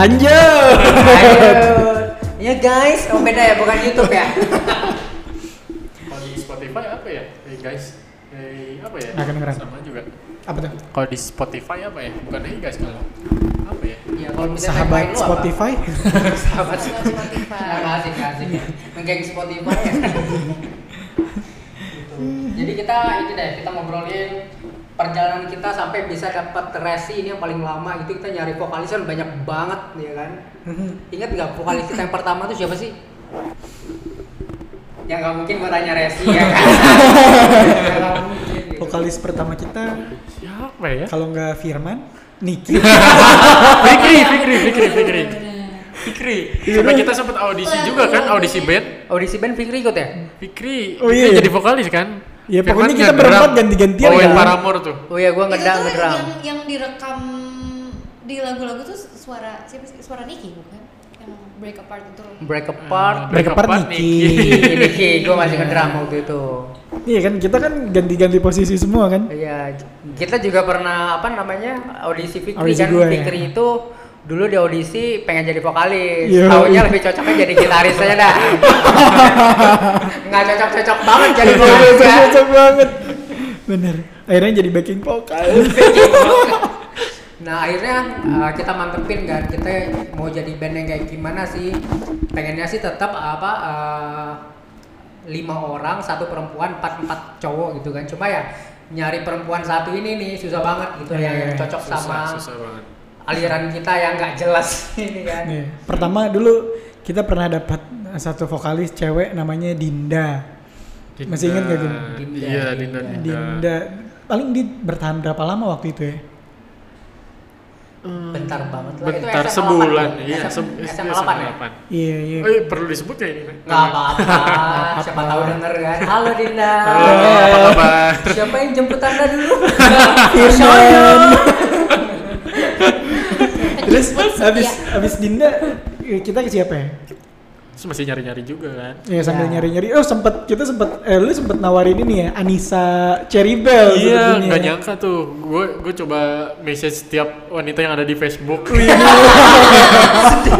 Lanjut. Ayo. Ya guys, oh beda ya, bukan YouTube ya. Kalau di Spotify apa ya? Hey guys. Hey apa ya? Nggak kedengeran. Sama juga. Apa tuh? Kalau di Spotify apa ya? Bukan hey guys kalau. Apa ya? Ya kalau misalnya Sahabat? Spotify. Sahabat Spotify. Nggak asik ya. Ngegeng Spotify ya. Jadi kita ini deh, kita ngobrolin perjalanan kita sampai bisa dapat resi ini yang paling lama itu kita nyari vokalis kan banyak banget ya kan. Ingat nggak vokalis kita yang pertama tuh siapa sih? Ya nggak mungkin gua tanya resi ya kan. Ya, mungkin. gitu. Vokalis pertama kita Siapa ya? kalau nggak Firman, Niki. Fikri, Fikri, Fikri, Fikri. Fikri. Sampai kita sempat audisi juga kan, audisi band. Audisi band Fikri ikut ya? Fikri, Oh, iya, dia iya. jadi vokalis kan? Ya, Firman pokoknya kita ngedrum. berempat ganti-gantian Bawain kan? Paramore tuh. Oh iya, gua Itu ngedang ngedram. yang yang direkam di lagu-lagu tuh suara siapa sih? Suara Niki bukan? Yang break apart itu loh. Break apart. Break apart Niki. Ini Ki, gua masih ngedram waktu itu. Iya kan kita kan ganti-ganti posisi semua kan. Iya, kita juga pernah apa namanya audisi Fikri Audisi kan. gua, ya. Fikri itu dulu di audisi pengen jadi vokalis, Iya. taunya lebih cocoknya jadi gitaris aja dah. Nggak cocok-cocok banget jadi Iya, vokalis kan. Cocok banget. Bener. Akhirnya jadi backing vokal. Nah akhirnya uh, kita mantepin kan kita mau jadi band yang kayak gimana sih pengennya sih tetap apa uh, lima orang satu perempuan empat empat cowok gitu kan cuma ya nyari perempuan satu ini nih susah banget gitu Iya, yang iya, cocok Susah, sama susah banget. Aliran kita yang nggak jelas ini kan Nih, pertama dulu kita pernah dapat satu vokalis cewek namanya Dinda. Masih ingat nggak, Gun? Dinda, Iya, Dinda. Dinda. Dinda. Paling di bertahan berapa lama waktu itu ya? bentar banget lah itu Bentar SMA sebulan, 8, iya, SM, se- SMA 8 ya Iya iya. Oh iya, perlu disebut ya ini? nggak apa-apa siapa tahu denger kan halo Dinda Halo, apa kabar? siapa yang jemput anda dulu Firman. Habis setia. habis Dinda eh, kita ke siapa ya? Masih nyari-nyari juga kan? Ya sambil Ya. nyari-nyari. Oh sempet kita sempet eh lu sempet nawarin ini ya Anissa Cherry Bell Iya, nggak nyangka tuh. Gue gue coba message setiap wanita yang ada di Facebook. Gumi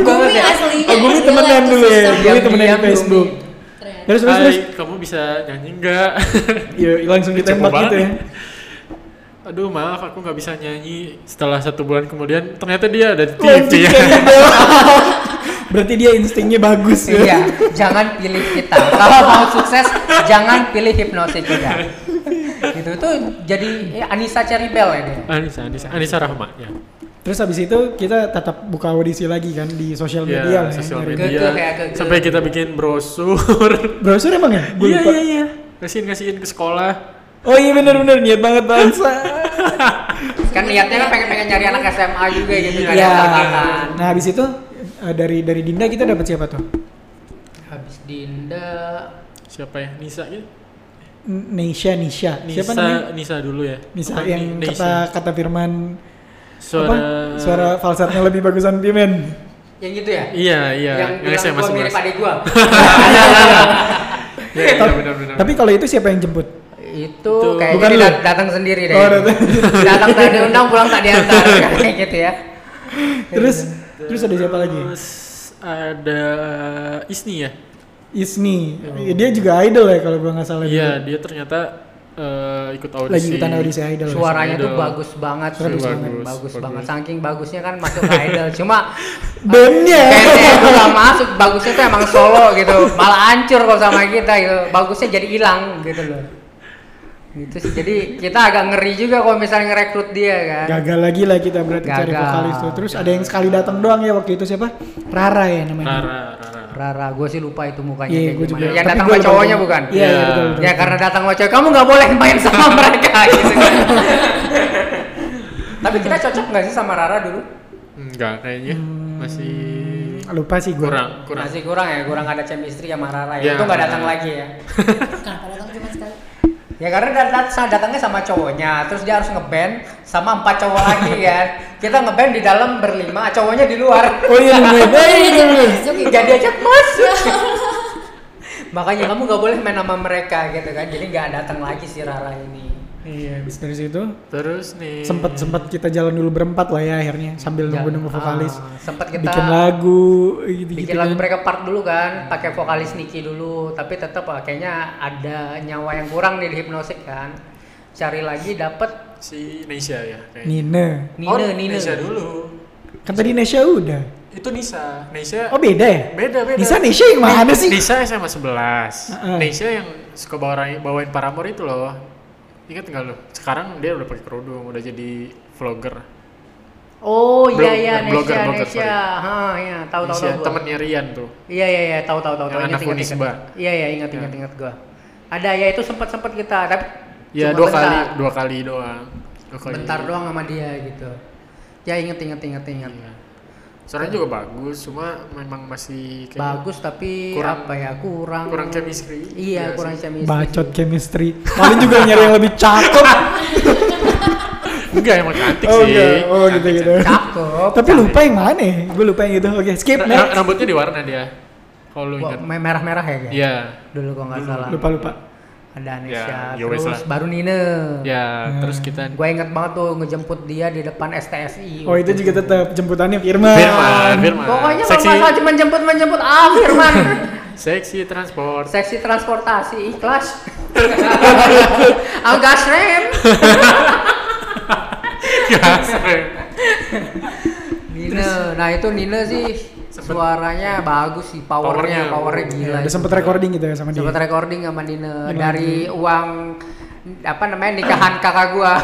banget ya. aslinya. Oh, Gumi temenan dulu ya. Gumi Diam-diam temenan di. Facebook. Terus terus terus. Hai, kamu bisa nyanyi nggak? Iya langsung ditembak gitu ya. Aduh maaf, aku nggak bisa nyanyi. Setelah satu bulan kemudian, ternyata dia ada di TV ya. Bell. Berarti dia instingnya bagus ya. Iya, jangan pilih kita. Kalau mau sukses, jangan pilih hipnosis juga. Gitu tuh jadi ya, Anissa Cherry Bell ya dia. Anissa, Anissa, Anissa Rahma ya. Terus habis itu kita tetap buka audisi lagi kan di sosial Ya, media lah ya, sosial media. Keke, kayak keke. Sampai kita bikin brosur. Browser emang ya? Iya, iya, iya. Ngasihin ngasihin ke sekolah. Oh iya bener-bener niat banget bangsa. Kan niatnya kan pengen-pengen nyari anak SMA juga gitu kan. Iya. yang. Nah habis itu eh, dari dari Dinda kita dapat siapa tuh? Habis Dinda Siapa ya? Nisa gitu? Nisha Nisha. Nisa, Siapa namanya? Nisa dulu ya. Nisa Bukan yang Ni- kata kata Firman suara apa? Suara falsetnya lebih bagusan Pimen. yang gitu ya? Iya, iya. Yang bilang SMA gua mirip 11. adik gua. Iya, iya, benar benar. Tapi kalau itu siapa yang jemput? Itu kayaknya Bukan dia dat- datang sendiri deh. Oh, datang. datang tak diundang pulang tak diantar kayak gitu ya. Terus terus ada siapa lagi? Ada Isni ya? Isni. Dia juga idol ya kalau gua nggak salah. Iya, dia ternyata eh, ikut audisi. Lagi ikutan audisi idol. ya? Suaranya tuh Idol. bagus banget, Suara bagus, bagus, bagus, bagus. banget. Saking bagusnya kan masuk ke idol. Cuma Bandnya. bandnya itu gak masuk, bagusnya tuh emang solo gitu. Malah hancur kalau sama kita gitu. Bagusnya jadi hilang gitu loh. Gitu sih. Jadi kita agak ngeri juga kalau misalnya ngerekrut dia kan. Gagal lagi lah kita berarti cari Gagal. vokalis tuh. Terus ada yang sekali datang doang ya waktu itu siapa? Rara ya namanya. Rara, Rara. Rara, gue sih lupa itu mukanya Iya, kayak gimana. juga. Yang Tapi datang sama lupa cowoknya juga. bukan? Iya, iya, Iya. betul, betul. Ya karena datang sama cowok, kamu nggak boleh main sama mereka gitu. Tapi kita cocok nggak sih sama Rara dulu? Enggak, kayaknya masih Hmm, lupa sih gua. kurang, kurang. Masih kurang ya, kurang ada chemistry sama Rara ya. Ya. Itu nggak datang lagi ya. Kenapa datang cuma sekali? Ya karena dat dat datangnya sama cowoknya, terus dia harus ngeband sama empat cowok lagi kan. Kita ngeband di dalam berlima, cowoknya di luar. Oh iya bener. Oh iya. Masuk. Gak diajak masuk. Makanya kamu nggak boleh main sama mereka gitu kan. Jadi nggak datang lagi si Rara ini. Iya, habis dari situ Terus nih. sempet sempet kita jalan dulu berempat lah ya akhirnya sambil nunggu nunggu vokalis. Ah, sempet kita bikin lagu gitu bikin lagu break apart dulu kan pakai vokalis Niki dulu tapi tetap ah, kayaknya ada nyawa yang kurang nih di hipnosik kan cari lagi dapet si Nesha ya kayaknya. Nina. Nina oh, Nina Nesha dulu. Kan tadi Nesha udah. Itu Nisa. Nesha. Oh beda ya? Beda beda. Nisa Nesha yang mana sih? Nisa SMA 11. Heeh. Nesha yang suka bawain bawain Paramore itu loh. Ingat nggak lo? Sekarang dia udah pakai kerudung, udah jadi vlogger. oh iya Blog- iya blogger, Nesha blogger, Nesha ha iya tahu tahu tahu temennya Rian tuh. iya iya iya tahu tahu tahu Yang tahu anak Unisba. iya iya ingat ingat Ya. ingat gua ada ya itu sempat sempat kita tapi Ya dua bentar. kali, dua kali doang. Dua kali. bentar doang sama dia gitu ya inget inget inget inget Iya. Suaranya juga bagus, cuma memang masih kayak bagus tapi kurang- apa ya kurang kurang chemistry. iya Iya kurang sih. chemistry Bacot chemistry. Paling juga nyari yang lebih cakep. Enggak emang cantik Oh, sih. enggak. Oh, Cantik, gitu-gitu. cantik. cakep Tapi lupa yang mana? Gue lupa yang itu. Oke, skip Ra- next. Rambutnya diwarna dia. Kalau lu Wah, ingat. merah merah ya kayak Iya. dulu kok nggak salah Lupa lupa. Ada Anesha Ya, wes terus lah. baru Nina Ya, Hmm. terus kita gue inget banget tuh ngejemput dia di depan STSI Oh itu juga tetap jemputannya Firman. Firman, Firman. pokoknya kalau Seksi. masalah cuma jemput menjemput ah Firman Seksi transport. seksi transportasi ikhlas Anggas rem Gas, rem. Nina nah itu Nina sih suaranya bagus sih powernya Powernya, powernya gila Ya, udah sempet recording gitu ya sama dia. Sempet recording sama Gimana dari uang apa namanya nikahan kakak gua.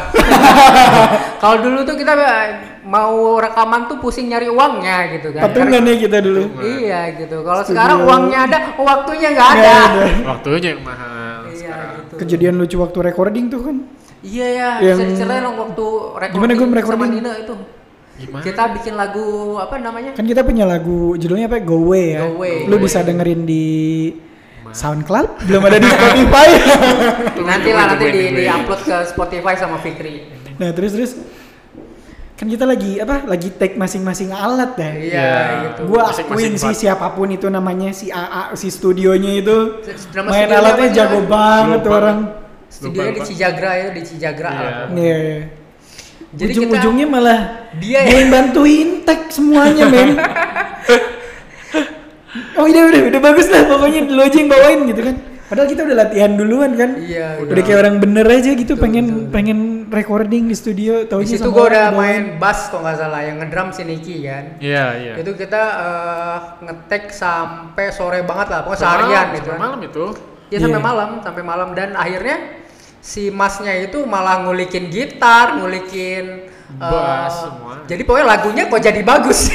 Kalau dulu tuh kita mau rekaman tuh pusing nyari uangnya gitu kan. Patungan ya kita dulu. Iya gitu. Kalau sekarang uangnya ada, waktunya nggak ada. Ada. Waktunya yang mahal Iya sekarang. gitu. Kejadian lucu waktu recording tuh kan. Iya ya, Yang- bisa diceritain waktu recording Gimana gua sama merecording? Nina itu. Gimana? Kita bikin lagu apa namanya? Kan kita punya lagu judulnya apa? Go Away ya. Go Away. Lu Go bisa dengerin di SoundCloud, belum ada di Spotify. nanti lah nanti di, di upload ke Spotify sama Fikri. nah, terus terus kan kita lagi apa? Lagi take masing-masing alat ya. Iya Iya. gitu. Gua akuin sih siapa pun itu namanya si AA si studionya itu Nama main alatnya jago banget tuh orang. Studionya di. Cijagra ya, di Cijagra. Iya. Iya. Iya. Jadi Ujung-ujungnya malah Dia dia yang bantuin tag semuanya men. oh udah udah udah bagus lah pokoknya lu aja yang bawain gitu kan. Padahal kita udah latihan duluan kan. Iya, Udah kayak orang bener aja gitu pengen pengen recording di studio Di taunya situ gua udah bawain. main bass kalau nggak salah yang ngedrum si Niki kan. Iya, iya. Itu kita eh, ngetek sampai sore banget lah, pokoknya seharian gitu. kan. Malam itu. Ya sampai Iya. malam, sampai malam dan akhirnya si masnya itu malah ngulikin gitar, ngulikin Bass semua. Jadi pokoknya lagunya kok jadi bagus.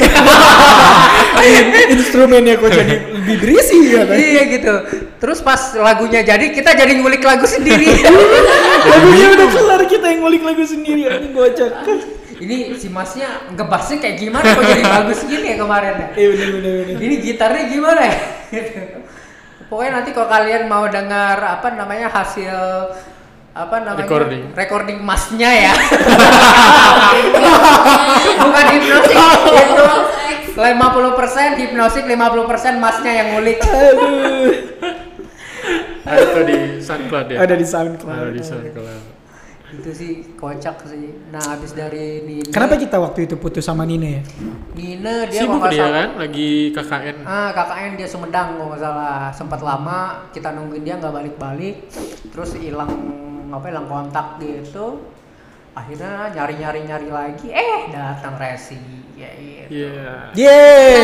instrumennya kok jadi lebih berisi ya kan. iya gitu. Terus pas lagunya jadi kita jadi ngulik lagu sendiri. Lagunya udah kelar kita yang ngulik lagu sendiri anjing gocak. Ini si masnya ngebasnya kayak gimana kok jadi bagus gini ya kemarin ya. Iya bener bener bener. ini gitarnya gimana ya? Pokoknya nanti kalau kalian mau dengar apa namanya hasil apa namanya Recording. recording masnya ya. Bukan hipnosis itu 50% hipnosis 50% masnya yang ngulik. Aduh. Ada tuh di SoundCloud ya. Ada di SoundCloud. Ada di SoundCloud. Itu sih kocak sih. Nah, habis dari Nina. Kenapa kita waktu itu putus sama Nina ya? Nina dia Sibuk dia salah- kan, lagi KKN. Ah, KKN dia Sumedang kalau nggak salah. Sempat lama kita nungguin dia nggak balik-balik. Terus hilang apa hilang kontak gitu. Akhirnya nyari-nyari nyari lagi. Eh, datang Resi. Ya gitu. Iya. Yeay.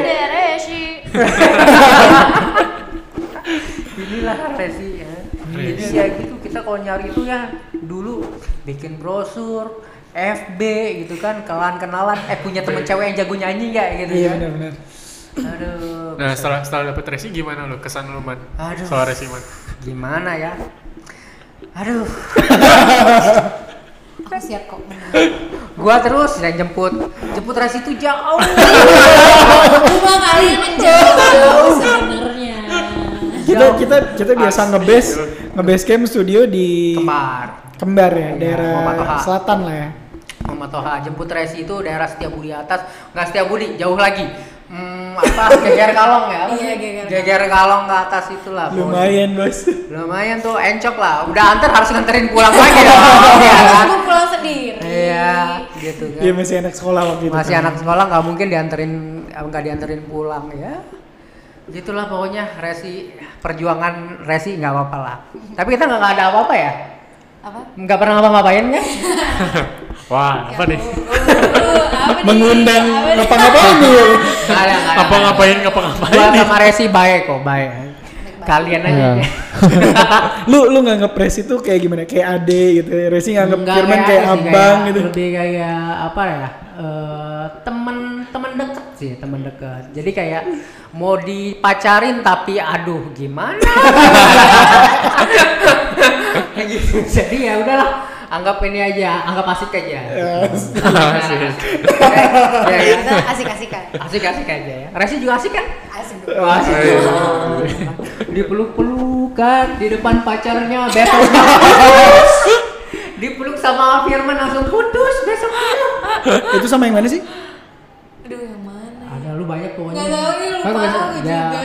Ada Reshi. Inilah Resi ya. Jadi Resi. ya gitu kita kalau nyari itu ya dulu bikin brosur FB gitu kan kenalan-kenalan eh punya temen cewek yang jago nyanyi nggak gitu Iya ya benar benar. aduh Nah setelah setelah dapet Resi gimana lu kesan lu man? Aduh. Soal Resi man. Gimana ya? Aduh. Aku siap kok. gua terus yang jemput. Jemput Resi itu jauh. Cuma kalian yang jauh sebenarnya. Kita kita kita biasa ngebase ngebase camp studio di kembar. Kembar ya, Iya, daerah selatan lah ya. Muhammad Toha jemput Resi itu daerah Setiabudi atas. Nggak Setiabudi jauh lagi Hmm, apa geger kalong ya? Iya, geger geger kalong ke atas itulah. Lumayan bos. Lumayan tuh encok lah. Udah antar harus nganterin pulang lagi ya. Iya kan? pulang sendiri. Iya, gitu kan. Iya masih anak sekolah waktu itu. Masih kan. anak sekolah nggak mungkin dianterin nggak dianterin pulang ya. Gitulah pokoknya resi perjuangan resi nggak apa-apa lah. Tapi kita nggak ada apa-apa ya. Apa? Nggak pernah ngapa-ngapain kan? Wah, apa nih? Apa nih? Mengundang ngapa-ngapain nih. Nggak ada, nggak ada. Apa ngapain ngapa ngapain Gua sama resi baik kok baik. Kalian aja. Iya. lu lu nganggap Resi itu kayak gimana? Kayak ade gitu. Resi nganggap Enggak Firman kayak kayak abang kayak- gitu. Lebih kayak apa ya? eh, temen temen deket sih, temen deket. Jadi kayak mau dipacarin tapi aduh gimana? Gitu. Jadi ya udahlah, anggap ini aja, anggap asik aja. Asik. ya, ya. Kita asik-asikan. Asik-asik aja ya. Resi juga asik kan? Asik. Wah, asik. Iya. Dipeluk-pelukan di depan pacarnya besok Dipeluk sama Firman langsung putus besok itu sama yang mana sih? Aduh yang mana? Ada lu banyak pokoknya. Nggak tahu nih, lupa aku ya, juga.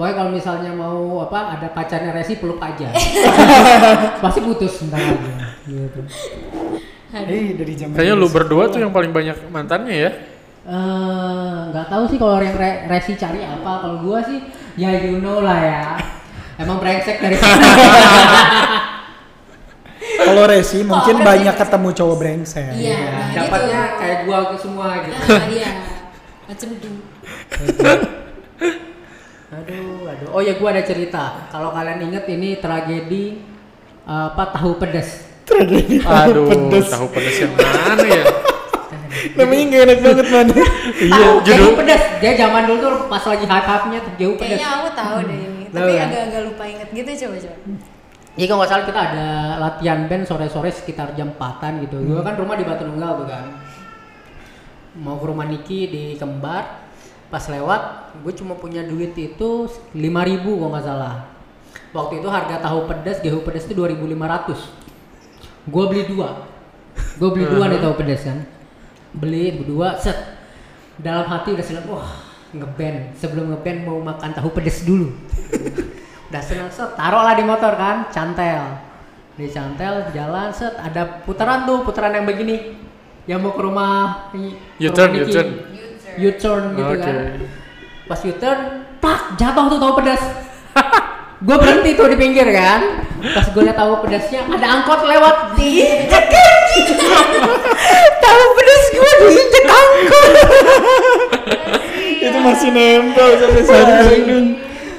Pokoknya kalau misalnya mau apa ada pacarnya Resi peluk aja. Pasti putus ntar lagi. Gitu. Eh dari zaman Kayaknya lu Resi. berdua tuh yang paling banyak mantannya ya. Eh, nggak tahu sih kalau yang Re- Resi cari apa. Kalau gua sih ya you know lah ya. Emang brengsek dari Kalau Resi mungkin Resi- banyak ketemu cowok brengsek. Iya, nah Dapatnya gitu. kayak gua semua gitu. Nah, iya. Macam itu. Aduh, aduh. Oh ya gua ada cerita. Kalau kalian inget ini tragedi eh, apa tahu pedas. Tragedi Aduh, pedes. tahu pedes yang mana ya? Namanya gak enak banget man. Iya, judul Jahu pedas. Dia zaman dulu tuh pas lagi hype-hypenya tuh jauh pedas. Kayaknya aku tahu deh ini. Tahu Tapi ya? agak-agak lupa inget gitu coba coba. Jadi kalau nggak salah kita ada latihan band sore-sore sekitar jam 4 gitu. Gua kan rumah di Batu Nunggal tuh kan. Mau ke rumah Niki di Kembar. Pas lewat, gue cuma punya duit itu 5000 kalau nggak salah. Waktu itu harga tahu pedas, gehu pedas itu 2500. Gue beli dua. Gue beli dua nih tahu pedas kan. Beli berdua, set. Dalam hati udah seneng, wah ngeband. Sebelum ngeband mau makan tahu pedas dulu udah seneng set taruh lah di motor kan cantel di cantel jalan set ada putaran tuh putaran yang begini yang mau ke rumah U-turn, rumah Niki. U-turn. U-turn gitu Oke. kan pas U-turn tak jatuh tuh tahu pedas. Gue berhenti tuh di pinggir kan. Pas gue liat tahu pedasnya ada angkot lewat. Diinjek tahu pedas gue diinjek angkot. Itu masih nempel sampai sekarang.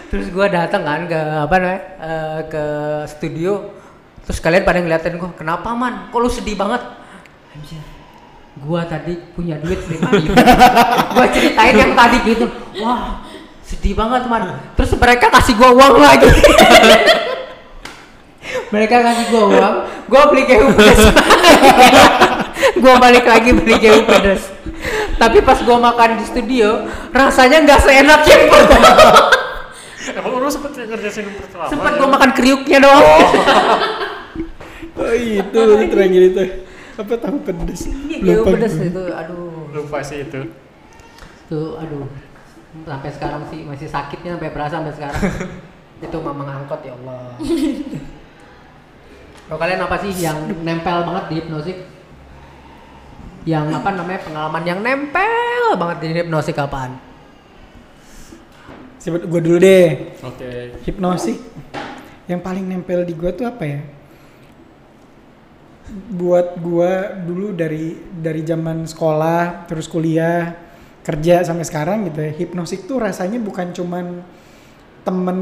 terus gue datang kan ke apa namanya eh, ke studio. Terus kalian pada ngeliatin gue kenapa man? Kok lu sedih banget? Anjir gue tadi punya duit lima ribu. Gue ceritain yang tadi gitu. Wah sedih banget man. Terus mereka kasih gue uang lagi. Mereka kasih gue uang gue beli keju pedas gue balik lagi beli keju pedas tapi pas gue makan di studio rasanya nggak seenak yang pertama. Emang lu sempet ngerjain yang pertama? sempat ya? gue makan kriuknya doang. Oh. Itu tragedi itu. Apa tahu pedes? Iya, pedes itu, aduh, Lupa sih itu. tuh, aduh, sampai sekarang sih masih sakitnya sampai berasa sampai sekarang. itu mamang angkot ya Allah. Kalau kalian apa sih yang nempel banget di hipnosik? Yang apa namanya pengalaman yang nempel banget di hipnosik apaan? Sebut gue dulu deh. Oke. Hipnosik. Yang paling nempel di gue tuh apa ya? Buat gue dulu dari dari zaman sekolah terus kuliah kerja sampai sekarang gitu ya. Hipnosik tuh rasanya bukan cuman temen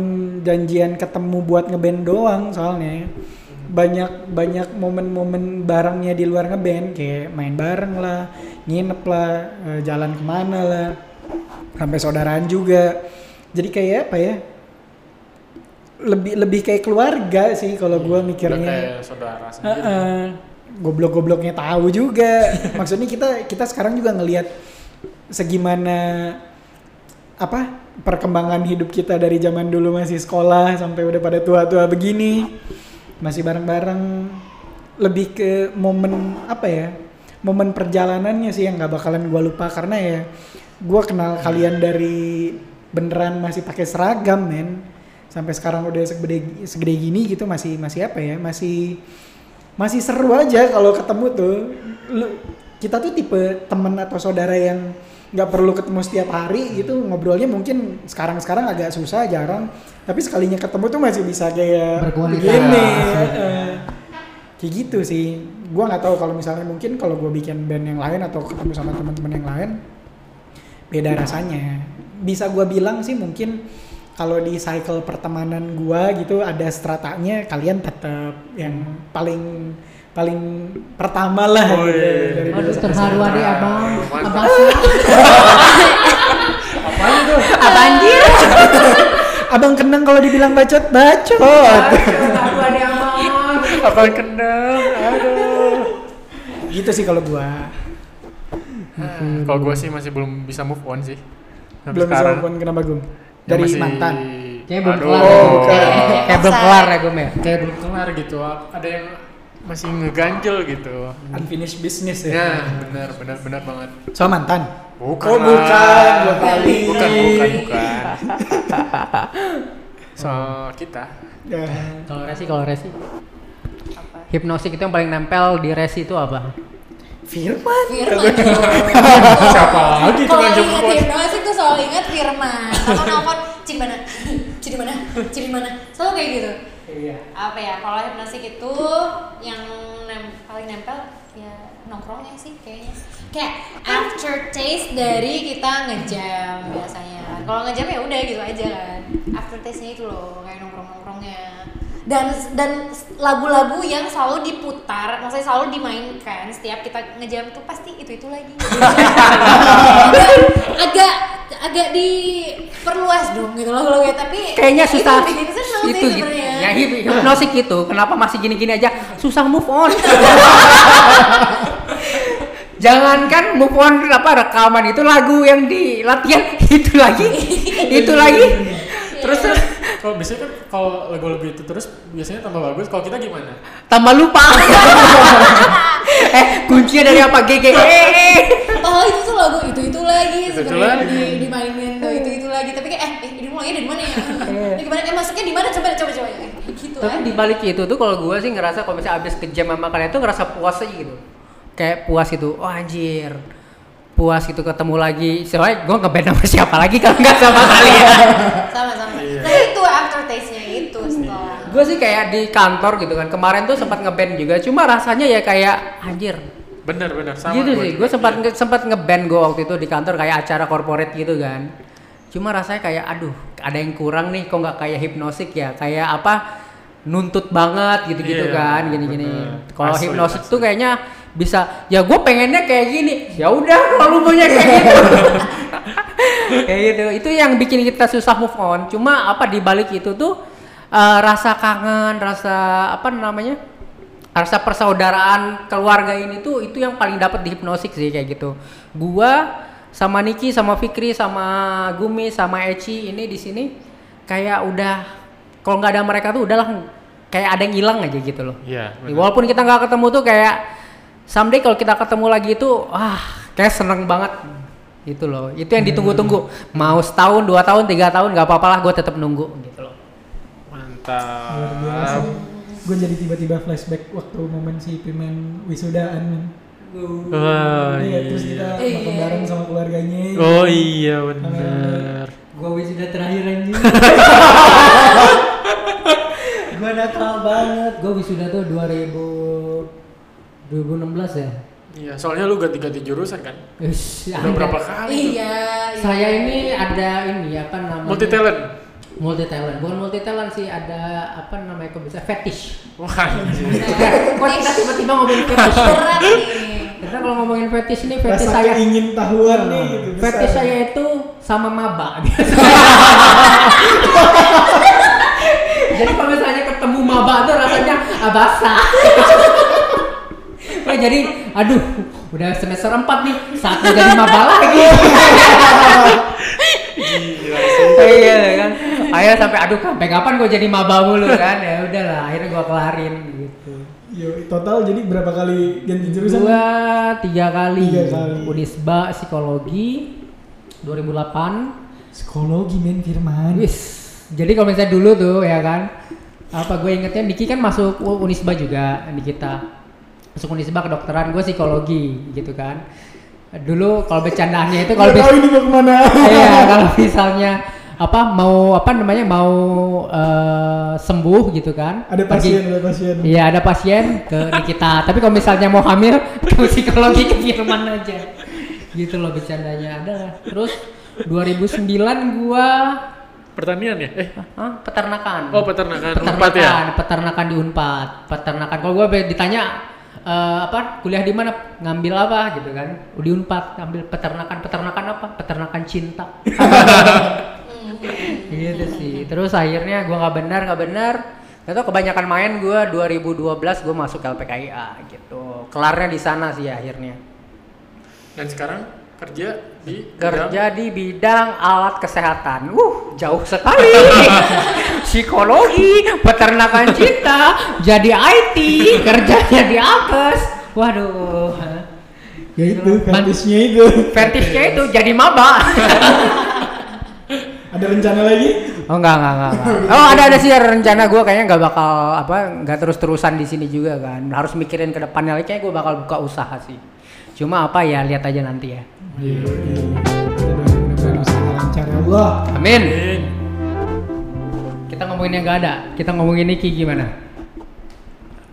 janjian ketemu buat ngeband doang soalnya banyak banyak momen-momen barengnya di luar ngeband kayak main bareng lah nginep lah eh, jalan ke mana lah sampai saudaraan juga jadi kayak apa ya lebih lebih kayak keluarga sih kalau gua Udah mikirnya kayak saudara sendiri. Heeh. goblok-gobloknya tahu juga. Maksudnya kita kita sekarang juga ngelihat segimana apa perkembangan hidup kita dari zaman dulu masih sekolah sampai udah pada tua-tua begini masih bareng-bareng. Lebih ke momen apa ya momen perjalanannya sih yang nggak bakalan gue lupa. Karena ya gue kenal kalian dari beneran masih pakai seragam men sampai sekarang udah segede segede gini gitu masih masih apa ya masih masih seru aja kalau ketemu tuh. Lu- kita tuh tipe temen atau saudara yang nggak perlu ketemu setiap hari gitu ngobrolnya mungkin sekarang sekarang agak susah jarang. Tapi sekalinya ketemu tuh masih bisa kayak Berkualitas. begini kayak gitu sih. Gua nggak tahu kalau misalnya mungkin kalau gue bikin band yang lain atau ketemu sama teman-teman yang lain beda rasanya. Bisa gua bilang sih mungkin kalau di cycle pertemanan gua gitu ada stratanya kalian tetap yang paling paling pertama lah Oh, gitu, iya, iya. dari Aduh terharu adik abang, abang sih. Apa anjir? abang kenang kalau dibilang bacot bacot Terharu adik abang. Apa yang kendang? Aduh. gitu sih kalau gua Kalau gue sih masih belum bisa move on sih. Sampai belum bisa sekarang. move on kenapa Ya dari masih- mantan Kayaknya belum kelar. Oh, ya. bukan. Kayak belum kelar ya gue ya. Kayak belum kelar gitu. Ada yang masih ngeganjel gitu. unfinished business ya, Ya, benar, benar, benar banget. soal mantan Bukan. oh bukan dua kali Bukan, bukan, bukan. So, kita. Ya. Kalau resi, kalau resi. Hipnosis itu yang paling nempel di resi itu apa? Firman? Firman. Siapa lagi tuh Kalau yang ingat jemput? hipnosis tuh selalu ingat Firman. Kalau nelfon, Ci di mana? Ci di mana? Ci di mana? Selalu kayak gitu. Iya. Apa ya, kalau hipnosis itu yang nem- paling nempel ya nongkrongnya sih kayaknya Kayak aftertaste dari kita ngejam biasanya. Kalau ngejam ya udah gitu aja kan. Aftertaste-nya itu loh, kayak nongkrong-nongkrongnya dan dan lagu-lagu yang selalu diputar, maksudnya selalu dimainkan setiap kita ngejam tuh pasti itu itu lagi. agak, agak agak diperluas dong gitu loh kalau kayak tapi Kayaknya itu susah. bikin seneng itu sih gitu. Ya hip- hipnosis gitu. Kenapa masih gini-gini aja? Susah move on. Jangankan move on apa rekaman itu lagu yang di latihan itu lagi, itu lagi. Terus terus Kalau biasanya kan kalau lagu-lagu itu terus biasanya tambah bagus. Kalau kita gimana? tambah lupa. eh kuncinya dari apa? GG. Eh. Oh itu tuh lagu itu itu lagi sebenarnya di, dimainin tuh itu itu lagi tapi kayak eh, eh ini mulainya dari mana ya? Ini gimana? Eh masuknya di mana? Coba coba coba. Eh, gitu Tapi aja. di balik itu tuh kalau gue sih ngerasa kalau misalnya abis ke jam sama kalian tuh ngerasa puas aja gitu. Kayak puas gitu. Oh anjir. Puas gitu ketemu lagi. Soalnya gue ngeband sama siapa lagi kalau nggak sama kalian. sama sama. Iya. Nah itu aftertaste-nya itu setelah gue sih kayak di kantor gitu kan. Kemarin tuh sempat ngeband juga. Cuma rasanya ya kayak anjir. Bener, bener. Sama gitu gua sih. Gue sempat nge- sempat ngeband gue waktu itu di kantor kayak acara corporate gitu kan. Cuma rasanya kayak aduh ada yang kurang nih kok nggak kayak hipnosik ya. Kayak apa nuntut banget gitu-gitu Iya, kan gini-gini. bener. Kalau hipnosik asli. tuh kayaknya bisa ya gue pengennya kayak gini. Ya udah kalau lu maunya kayak gitu. kayak gitu. Itu yang bikin kita susah move on. Cuma apa di balik itu tuh eh, rasa kangen, rasa apa namanya? rasa persaudaraan keluarga ini tuh itu yang paling dapat di hipnosik sih kayak gitu. Gua sama Niki sama Fikri sama Gumi sama Eci ini di sini kayak udah kalau nggak ada mereka tuh udahlah kayak ada yang hilang aja gitu loh. Iya, bener. Walaupun kita nggak ketemu tuh kayak someday kalau kita ketemu lagi itu ah kayak seneng banget gitu loh. Itu yang ditunggu-tunggu. Mau setahun, dua tahun, tiga tahun nggak apa-apa lah gue tetap nunggu gitu loh. Luar biasa Mantap. gue jadi tiba-tiba flashback waktu momen si Pimen wisudaan men. Wah, Iya, terus kita iya. makan bareng sama keluarganya Oh iya bener. Gue wisuda terakhir anjing. gue nakal banget gue wisuda tuh 2000 2016 ya. Iya, soalnya lu ganti-ganti jurusan kan? Udah ada. berapa kali tuh? Iya, iya. Saya ini ada ini apa namanya? Multi talent. Multi talent. Bukan multi talent sih, ada apa namanya kok bisa fetish. Wah. Kok kita tiba-tiba ngomongin fetish? berat nih. Karena kalau ngomongin fetish ini fetish rasa saya ingin tahuan nih gitu besar. fetish saya itu sama maba. Jadi kalau misalnya ketemu maba tuh rasanya basah. Nah, jadi aduh udah semester 4 nih saatnya jadi maba lagi. Gila sih. iya kan. Akhirnya sampai aduh sampai kapan gue jadi maba mulu kan. Ya udahlah akhirnya gue kelarin gitu. Yo, total jadi berapa kali ganti jurusan? Gua tiga kali. Tiga kali. Unisba psikologi 2008. Psikologi men Firman. Wis. Jadi kalau misalnya dulu tuh ya kan, apa gue ingetnya Niki kan masuk Unisba juga di kita. Masuk Unisba kedokteran, gue psikologi gitu kan. Dulu kalau bercandaannya itu kalau Nggak tahu bis- ini mau ke mana. iya kalau misalnya apa mau apa namanya mau eh, sembuh gitu kan. Ada pergi- pasien, ada pasien. Iya ada pasien ke Nikita. Tapi kalau misalnya mau hamil ke psikologi ke Firman aja. Gitu loh bercandanya ada. lah. Terus 2009 gua Pertanian ya? Eh, Hah? peternakan. oh peternakan. peternakan, Unpad ya? peternakan di Unpad. Peternakan. Kalau gua ditanya eh, apa kuliah di mana ngambil apa gitu kan di Unpad ngambil peternakan peternakan apa peternakan cinta gitu sih terus akhirnya gua nggak benar nggak benar itu kebanyakan main gua 2012 gua masuk LPKIA gitu kelarnya di sana sih akhirnya Dan sekarang kerja di kerja di bidang alat kesehatan. Uh, jauh sekali. Psikologi, peternakan cinta, jadi IT, kerjanya di Apes. Waduh. Ya itu, fetishnya itu. Fetishnya itu jadi maba. Ada rencana lagi? Oh enggak enggak enggak. enggak. Oh ada ada sih ada rencana gue kayaknya nggak bakal apa nggak terus terusan di sini juga kan. Harus mikirin ke depannya lagi kayak gue bakal buka usaha sih. Cuma apa ya lihat aja nanti ya. Iya. Usaha lancar ya Allah. Amin. Amin. Kita ngomongin yang nggak ada. Kita ngomongin Niki gimana?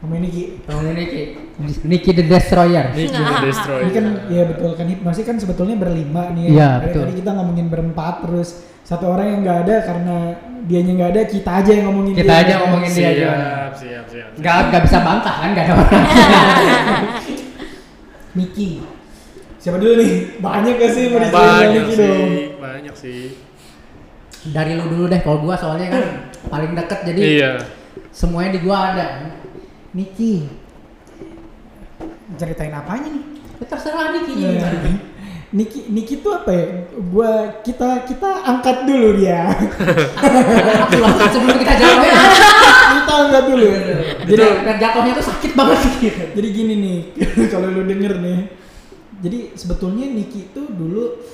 Kamu ini Ki. Ngomongin Niki. Niki the Destroyer. Nick the Destroyer. Ini kan ya betul kan hipnosis kan sebetulnya berlima nih ya. Iya, Dari betul. Tadi kita ngomongin berempat terus satu orang yang nggak ada karena dianya nggak ada kita aja yang ngomongin Kita dia. aja ngomongin dia aja. Siap, siap, siap. Gak, gak bisa bantah kan gak ada orang. Niki. Siapa dulu nih? Banyak gak sih mau Banyak dong? sih, banyak sih. Dari lu dulu deh, kalau gua soalnya kan paling deket jadi Iya. semuanya di gua ada. Niki. Ceritain apanya nih? Ya, terserah Niki Iya. Niki Niki tuh apa ya? Gua kita kita angkat dulu dia. Langsung sebelum kita jawab ya. kita angkat dulu. Jadi dan jatuhnya tuh sakit banget gitu. Jadi gini nih, kalau lu denger nih. Jadi sebetulnya Niki itu dulu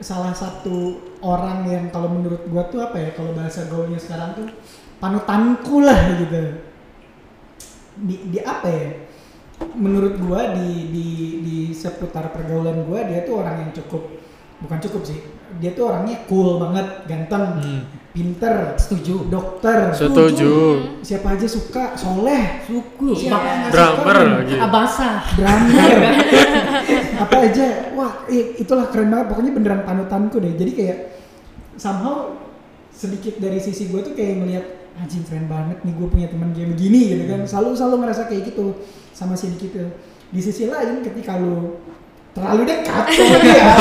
salah satu orang yang kalau menurut gua tuh apa ya kalau bahasa gaulnya sekarang tuh panutanku lah gitu. Di, di apa ya? Menurut gua di di di seputar pergaulan gua dia tuh orang yang cukup bukan cukup sih. Dia tuh orangnya cool banget, ganteng, Hmm. pinter, Setuju. dokter, Setuju. siapa aja suka, soleh, Suku. siapa nggak Drummer suka, lagi. Abasa. drummer apa aja wah itulah keren banget pokoknya beneran panutanku deh jadi kayak somehow sedikit dari sisi gue tuh kayak ngelihat anjing keren banget nih gue punya teman kayak begini gitu kan. Selalu selalu ngerasa kayak gitu sama si Diki tuh di sisi lain ketika lu terlalu dekat sama dia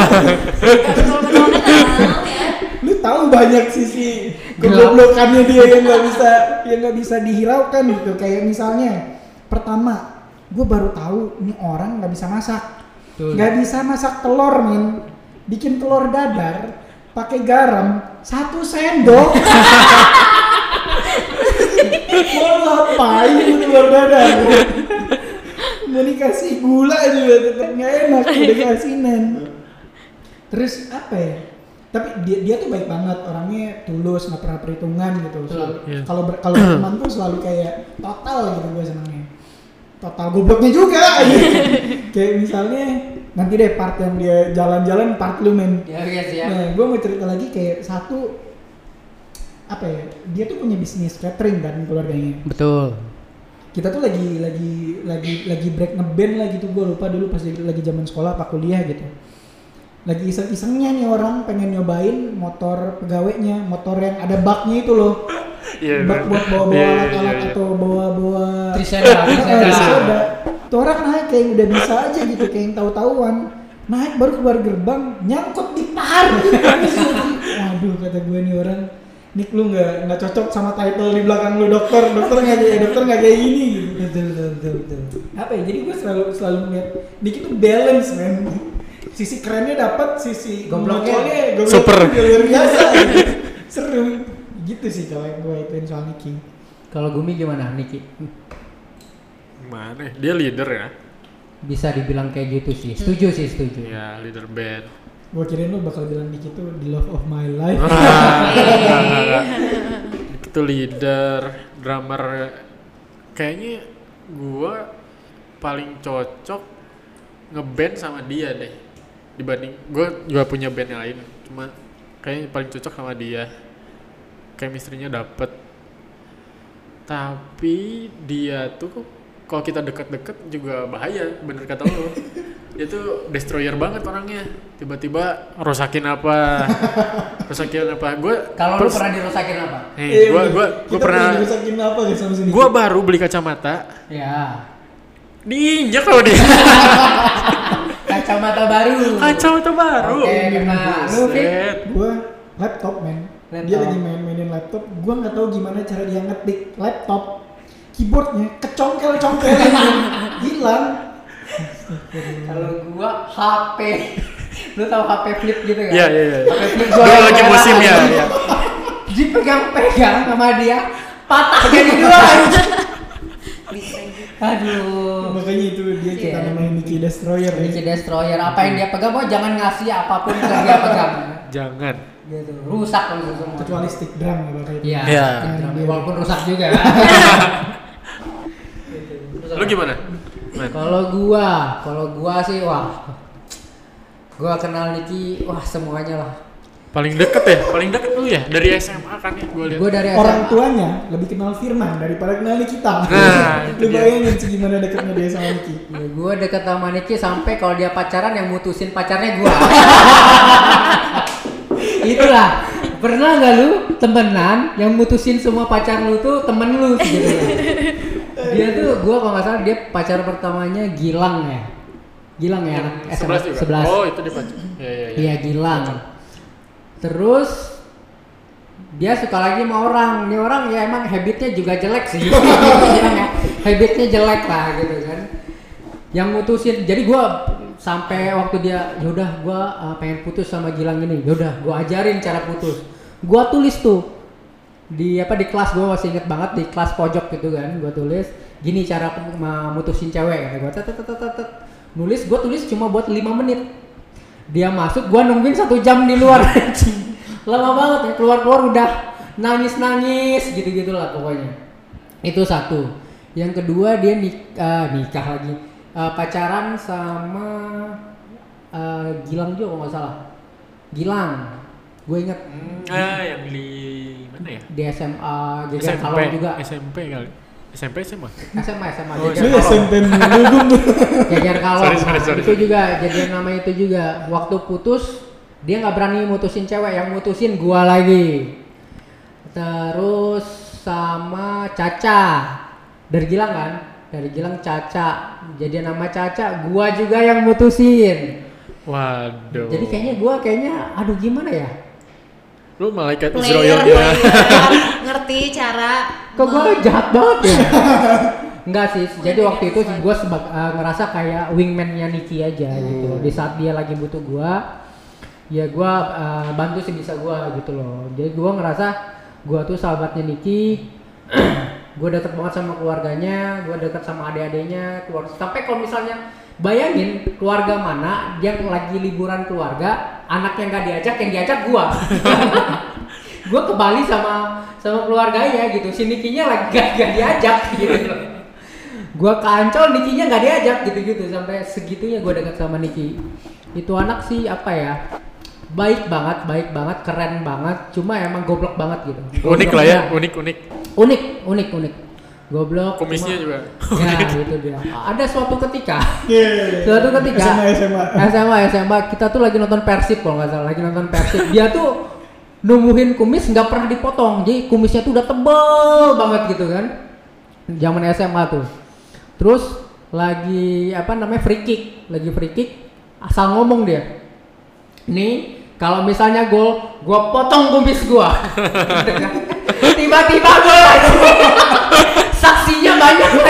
lu tahu banyak sisi kegoblokannya dia yang nggak bisa yang nggak bisa dihiraukan gitu. Kayak misalnya pertama gue baru tahu ini orang nggak bisa masak. Nggak bisa masak telur min bikin telur dadar pakai garam satu sendok mau lu apain itu telur dadar mau dikasih gula juga tetap nggak enak. Udah kasinan terus apa ya? Tapi dia dia tuh baik banget. Orangnya tulus nggak pernah perhitungan gitu. Iya. kalau ber- kalau berteman tuh selalu kayak total gitu gue senangnya. Total gobloknya juga. Gitu. kayak misalnya nanti deh part yang dia jalan-jalan part lu men. Ya iya ya. nah gue mau cerita lagi kayak satu apa ya dia tuh punya bisnis catering kan keluarganya Betul. kita tuh lagi lagi lagi lagi break ngeband lah gitu gue lupa dulu pas lagi zaman sekolah apa kuliah gitu lagi iseng-isengnya nih orang pengen nyobain motor pegawainya motor yang ada baknya itu loh Iya, bak buat bawa-bawa Iya, iya, alat-alat iya. atau bawa-bawa Trisenda, Trisenda. Trisenda. tuh orang naik kayak udah bisa aja gitu kayak yang tahu-tahuan naik baru keluar gerbang nyangkut di par waduh kata gue nih orang Nick lu nggak nggak cocok sama title di belakang lu dokter dokter nggak kayak dokter nggak kayak gini gitu betul betul betul, betul. apa ya jadi gue selalu selalu melihat Nick itu balance man sisi kerennya dapat sisi Gobloknya. gobloknya Super. luar biasa seru gitu sih kalau yang gue ituin soal Nicky Kalau Gumi gimana Niki? gimana? ya? Dia leader ya. Bisa dibilang kayak gitu sih. Setuju sih, setuju. Ya, leader band. Gua kirain lu bakal bilang Niki tuh the love of my life. itu leader, drummer. Kayaknya gua paling cocok ngeband sama dia deh. Dibanding gua juga punya band yang lain, cuma kayaknya paling cocok sama dia. Chemistry-nya dapet. Tapi dia tuh kalau kita deket-deket juga bahaya, bener kata lo. Dia tuh destroyer banget orangnya. Tiba-tiba rusakin apa? rusakin apa? Gue Kalau lu pernah dirusakin apa? Eh, gua Kita gua pernah dirusakin apa guys sama sini? gua baru beli kacamata, Ya. diinjak loh dia. Kacamata baru. Kacamata baru. Oke. Lu, Fit? Buset. gua laptop men dia lagi main-mainin laptop gua nggak tahu gimana cara dia ngetik laptop keyboardnya kecongkel congkel hilang Kalau gua HP. Lu tahu HP flip gitu kan? Iya, iya, iya. HP flip Gua lagi musim ya, merah. ya. Dipegang-pegang sama dia, patah jadi dua. Aduh. makanya itu dia kita Iya. namanya Nicky Destroyer ya. Destroyer apa yang dia pegang mau jangan ngasih apa pun ke dia pegang. Jangan. Gitu. Rusak kalau semua. kecuali stick drum itu. Iya. Iya. Walaupun rusak juga. Lu gimana? Man. Kalau gua, kalau gua sih wah. Gua kenal Niki, wah semuanya lah. Paling deket ya, paling deket lu ya dari SMA kan ya gua lihat. Gua dari orang SMA. tuanya lebih kenal Firman daripada kenal kita Nah, itu lu dia. bayangin segimana dekatnya dia sama Nicky Ya, gua deket sama Niki sampai kalau dia pacaran yang mutusin pacarnya gua. Itulah. Pernah nggak lu temenan yang mutusin semua pacar lu tuh temen lu gitu ya? Dia tuh gua kalau nggak salah dia pacar pertamanya Gilang ya. Gilang ya 11 juga. 11. Oh, itu dia pacar. Iya, iya, iya. Iya Gilang. Terus dia suka lagi sama orang. Ini orang ya emang habitnya juga jelek sih. Gilang ya. habitnya jelek lah gitu kan. Yang mutusin. Jadi gua sampai waktu dia yaudah gua uh, pengen putus sama Gilang ini. Yaudah gua ajarin cara putus. Gua tulis tuh di apa di kelas gua masih inget banget di kelas pojok gitu kan gua tulis gini cara pu- ma- mutusin cewek kata gua tet, tet, tet, tet, nulis gua tulis cuma buat 5 menit. Dia masuk gua nungguin satu jam di luar lama banget ya keluar keluar udah nangis nangis gitu gitulah pokoknya. Itu satu. Yang kedua dia nik eh, nikah lagi. Eh, pacaran sama eh, Gilang juga kalau nggak salah. Gilang. Gue inget Hmm, ah, yang di mana ya? di SMA SMP, Kalong juga. SMP kali. SMP SMA. SMA SMA Oh, Jajar SMP mulu Jajar Kalong. Sorry, sorry, Nah, sorry, itu sorry. juga jadian nama itu juga. Waktu putus dia nggak berani mutusin cewek. Yang mutusin gua lagi. Terus sama Caca. Dari Gilang kan? Dari Gilang Caca. Jadi nama Caca gua juga yang mutusin. Waduh. jadi kayaknya gua kayaknya aduh gimana ya lu malaikat Israel ya. ngerti cara kok gua me- jahat banget ya Enggak sih, jadi waktu itu gue ngerasa kayak wingman-nya Niki aja gitu. Di saat dia lagi butuh gua, ya gua eh, bantu sebisa gua gitu loh. Jadi gua ngerasa gua tuh sahabatnya Niki. gue deket banget sama keluarganya, gue deket sama adik-adiknya, keluarga. Sampai kalau misalnya bayangin keluarga mana yang lagi liburan keluarga, anak yang gak diajak, yang diajak gua. gue ke Bali sama sama keluarganya gitu. Si Nikinya lagi gak, gak diajak gitu. Gue ke Ancol Nikinya gak diajak gitu gitu sampai segitunya gue dekat sama Niki itu anak sih apa ya baik banget baik banget keren banget. Cuma emang goblok banget gitu. Unik lah ya, unik unik. unik unik unik goblok Kumisnya cuma- juga. ya itu dia. Ada suatu ketika Iya. suatu ketika SMA SMA SMA SMA kita tuh lagi nonton Persib kalau nggak salah. Lagi nonton Persib. Dia tuh numbuhin kumis nggak pernah dipotong. Jadi kumisnya tuh udah tebel banget gitu kan. Zaman SMA tuh. Terus lagi apa namanya free kick. Lagi free kick asal ngomong dia. Nih kalau misalnya gol gua potong kumis gua. Tiba-tiba gol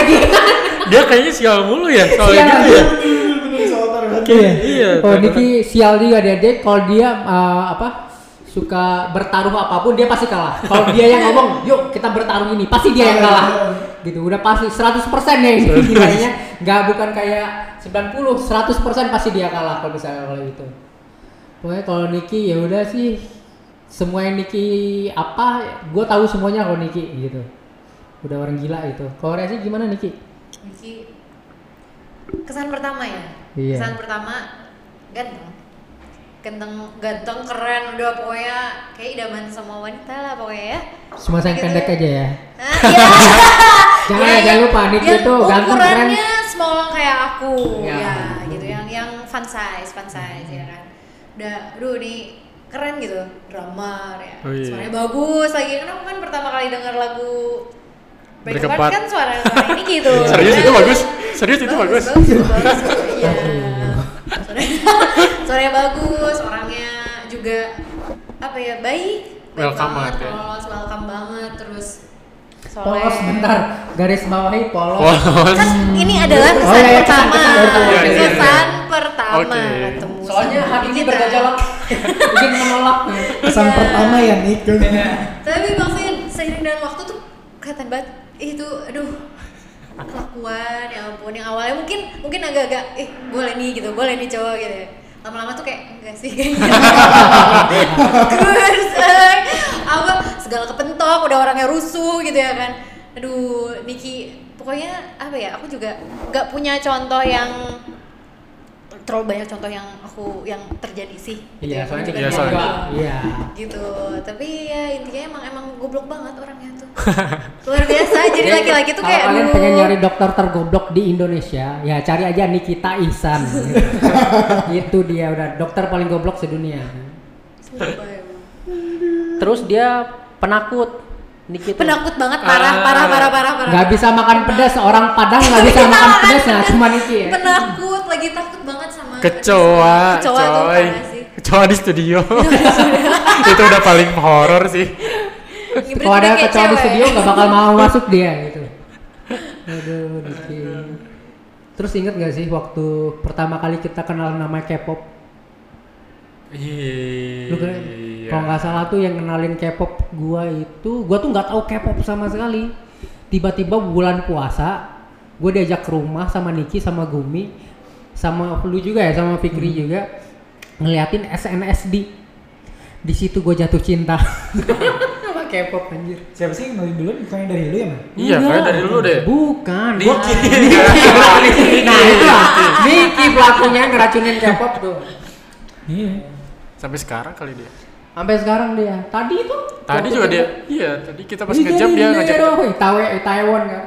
lagi Dia kayaknya sial mulu ya gitu ya. bener soal taruhan Iya. Iya, Oh. Niki sial juga dia. Dia kalau dia uh, apa suka bertaruh apa pun dia pasti kalah. Kalau dia yang ngomong, "Yuk, kita bertarung ini." Pasti dia yang kalah. gitu udah pasti 100% ya ini nilainya nggak bukan kayak 90 100% pasti dia kalah kalau misalnya kalau itu pokoknya kalau Niki ya udah sih semua yang Niki apa gue tahu semuanya kalau Niki gitu udah orang gila itu kalau Resi gimana Niki? Niki kesan pertama ya? Iya. kesan pertama ganteng. Ganteng ganteng keren udah pokoknya kayak idaman semua wanita lah pokoknya ya. Semua sayang Gitu. pendek aja ya? Nah, iya. Jangan Ya, jangan lupa, Niki tuh ganteng, ukurannya small kayak aku. Ya. ya, gitu. Yang yang fun size fun size ya kan. Udah aduh nih keren gitu. Drummer ya. Oh, iya. suaranya bagus lagi. Kan aku kan pertama kali denger lagu Apart. kan suara ini gitu Serius itu Dan- bagus? Serius itu bagus? bagus, bagus, iya suaranya, bagus orangnya juga apa ya baik baik Welcome banget ya. polos welcome banget terus polos bentar garis bawahi polos Polos. kan ini adalah Oh, kesan iya, iya, pertama kesan- kesan pertama. Iya, iya, iya. kesan pertama Oke. ketemu soalnya hari ini bergejolak bikin menolak ya. Kesan Iya. pertama ya Nick. tapi maksudnya seiring dengan waktu tuh kelihatan banget "Ih, itu aduh kelakuan ya ampun. Yang awalnya mungkin mungkin agak-agak eh boleh nih gitu boleh nih cowok gitu ya. Lama-lama tuh kayak enggak sih. Kayaknya terus apa segala kepentok udah orangnya rusuh gitu ya kan. Aduh Niki pokoknya apa ya aku juga nggak punya contoh yang terlalu banyak contoh yang aku yang terjadi sih. Gitu iya ya. soalnya Juga Iya, soalnya. iya. Gitu tapi ya intinya emang emang goblok banget orangnya tuh. Luar biasa jadi laki-laki tuh Kalau kayak kalian pengen nyari dokter tergoblok di Indonesia ya cari aja Nikita Ihsan. Itu dia udah dokter paling goblok sedunia. Emang. terus dia penakut Nikita. Penakut banget parah Ah. parah parah parah parah. Nggak bisa makan pedas orang Padang nggak bisa makan pedas. nah cuma Niki ya. Penakut lagi takut banget Kecoa, kecoa tuh coy. Kecoa di studio. itu udah paling horor sih. Kalau ada kecoa di studio nggak bakal mau masuk dia gitu aduh Niki terus inget gak sih waktu pertama kali kita kenal nama K-pop Iya. Kan kalau nggak salah tuh yang kenalin K-pop gua itu, gua tuh nggak tahu K-pop sama sekali. Tiba-tiba bulan puasa, gua diajak ke rumah sama Niki sama Gumi sama lu juga ya sama Fikri juga ngeliatin SNSD. Di situ gua jatuh cinta sama K-pop anjir. Siapa sih yang nolin dulu? Bukannya dari lu ya, Man? Iya, kayak dari dulu deh. Bukan. Niki. Gua- nah itu lah. Niki pelakunya ngeracunin K-pop tuh. Iya. Sampai sekarang kali dia. Sampai sekarang dia. Tadi itu. Tadi juga dia. Iya, tadi kita pas ngejam dia ngajak. Taiwan kan.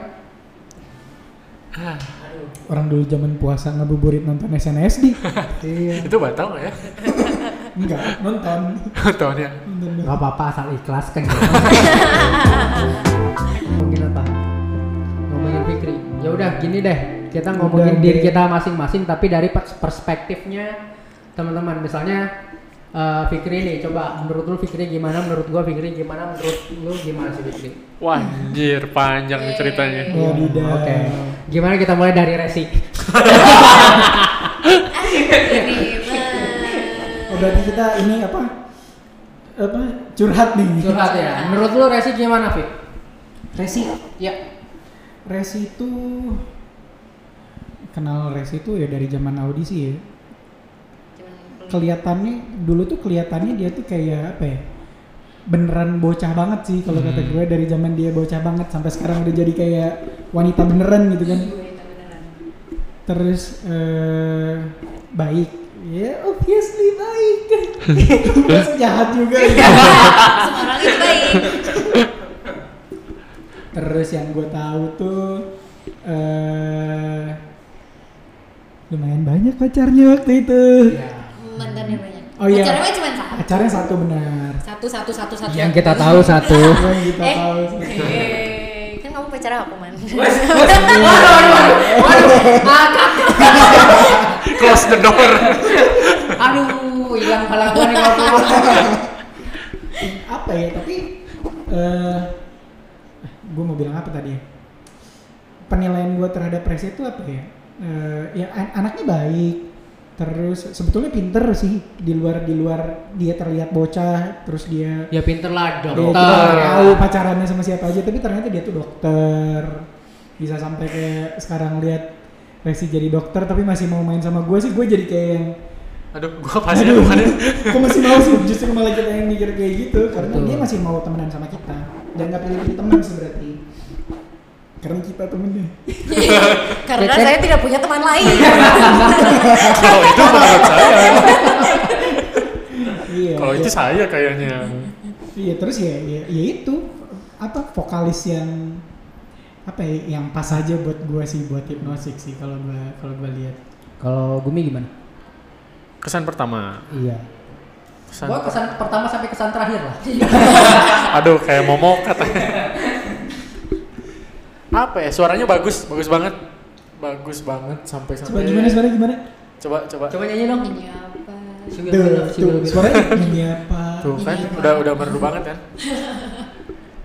Orang dulu zaman puasa ngabuburit nonton SNSD. Iya. Itu batal nggak ya? Enggak, nonton. Nonton doang. Gak apa-apa asal ikhlas kan. Ngomongin apa? Ngomongin Fikri. Ya udah gini deh. Kita ngomongin Udah diri deh. kita masing-masing tapi dari pers- perspektifnya teman-teman. Misalnya eh, Fikri nih, coba menurut lu Fikri gimana? Menurut gua Fikri gimana? Menurut lu gimana sih Fikri? Wah, anjir, panjang nih ceritanya. Wadidaw. Oke. Gimana kita mulai dari Resi? Oh, berarti kita ini apa? Apa? Curhat nih. Curhat ya. Menurut lu Resi gimana, Fik? Resi. Ya. Resi itu kenal Resi itu ya dari zaman audisi ya. Kelihatannya dulu tuh kelihatannya dia tuh kayak apa ya? Beneran bocah banget sih kalau kata gue dari zaman dia bocah banget sampai sekarang udah jadi kayak wanita beneran gitu kan. Terus eh, baik. Ya obviously baik. Terus jahat juga. gitu. semua orang itu baik Terus yang gue tahu tuh eh lumayan banyak pacarnya waktu itu. Mantannya banyak Oh iya. pacarnya cuma satu Pacarnya satu benar. satu satu satu satu Yang kita tahu satu. Yang kita eh, tahu. eh, kan kamu pacarnya aku man Close the door. Aduh, hilang keluar. apa ya? Tapi eh gue mau bilang apa tadi? ya? Penilaian gue terhadap Resi itu apa ya? Eh, ya an- anaknya baik. Terus sebetulnya pinter sih di luar di luar dia terlihat bocah, terus dia Ya pinter lah Dia dokter. kita tahu pacarannya sama siapa aja, tapi ternyata dia tuh dokter. bisa sampai kayak sekarang lihat Resi jadi dokter tapi masih mau main sama gue sih gue jadi kayak yang Aduh, gua pasti aduh kemarin. kok masih mau sih justru malah kita yang mikir kayak gitu karena Betul. dia masih mau temenan sama kita dan nggak pilih-pilih teman sih berarti karena kita temennya Karena Cecep. saya tidak punya teman lain. Kalau itu menurut saya. iya Kalau iya. itu saya kayaknya. Iya terus ya, ya, ya itu apa vokalis yang apa ya yang pas aja buat gua sih buat hipnosik sih kalau gua kalau gua lihat. Kalau Gumi gimana? Kesan pertama. Iya. Kesan Gua kesan pertama sampai kesan terakhir lah. Aduh, kayak momok katanya. Apa ya? Suaranya bagus, bagus banget. Bagus banget sampai Coba sampai. gimana suara gimana? Coba coba. Coba nyanyi dong. Ini apa? Tuh, tuh suaranya ini apa? Tuh kan udah udah merdu banget kan.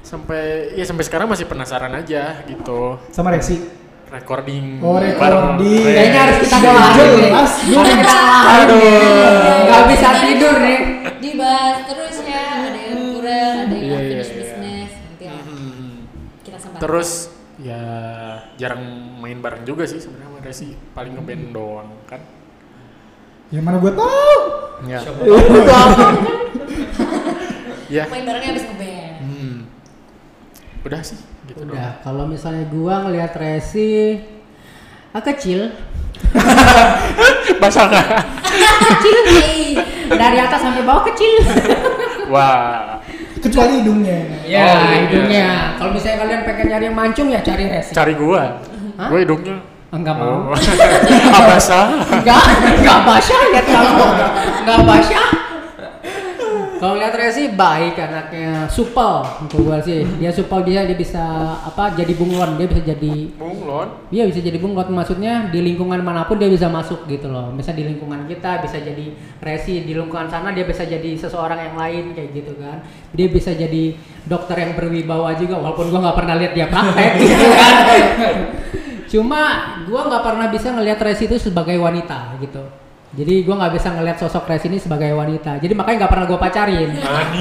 Sampai ya sampai sekarang masih penasaran aja gitu. Sama Rexi. Recording. Oh, bareng recording. Kayaknya harus kita doain nih. Jelas. Aduh. Nggak bisa tidur nih. Dibahas terus ya. Ada yang kurang, ada yang iya, unfinished iya. business. Nanti lah Hmm. kita sempat. Terus ya jarang main bareng juga sih sebenarnya sama Resi paling ngeband doang kan. Yang mana gua tahu? Ya. Itu apa? Ya. main barengnya habis ngeband. Hmm. Udah sih gitu doang. Udah, kalau misalnya gua ngelihat Resi ah, kecil, Basah nggak? kecil nih. Dari atas sampai bawah kecil. Wah, Kecuali hidungnya. Ya, Oh, iya. hidungnya. Kalau misalnya kalian pengen nyari yang mancung ya cari Resi. cari gua. Hah? Gua hidungnya. Enggak mau. Oh. Basah. Enggak, enggak basah lihat kamu. Enggak basah. Kalau lihat Resi baik anaknya, supel untuk gua sih. Dia supel dia dia bisa apa jadi bunglon, dia bisa jadi Bunglon. Iya bisa jadi bunglon maksudnya di lingkungan mana pun dia bisa masuk gitu loh. Bisa di lingkungan kita bisa jadi resi di lingkungan sana dia bisa jadi seseorang yang lain kayak gitu kan. Dia bisa jadi dokter yang berwibawa juga walaupun gua nggak pernah lihat dia praktek gitu kan. Cuma gua nggak pernah bisa ngelihat resi itu sebagai wanita gitu. Jadi gua nggak bisa ngelihat sosok Resi ini sebagai wanita. Jadi makanya nggak pernah gua pacarin.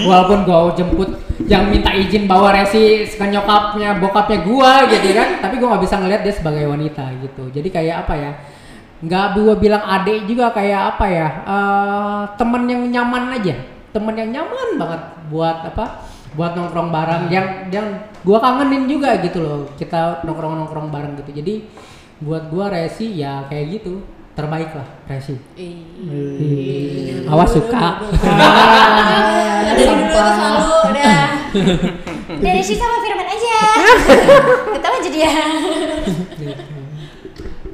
Walaupun gua jemput yang minta izin bawa Resi ke nyokapnya, bokapnya gua gitu kan. Tapi gua nggak bisa ngelihat dia sebagai wanita gitu. Jadi kayak apa ya? Nggak gua bilang adek juga kayak apa ya? eh temen yang nyaman aja. Temen yang nyaman banget buat apa? Buat nongkrong bareng. Yang yang gua kangenin juga gitu loh. Kita nongkrong nongkrong bareng gitu. Jadi buat gua Resi ya kayak gitu terbaik lah Resi. Ih, Awas suka. Nah, dari dulu tuh selalu udah dari sih sama Firman aja. Kita aja dia.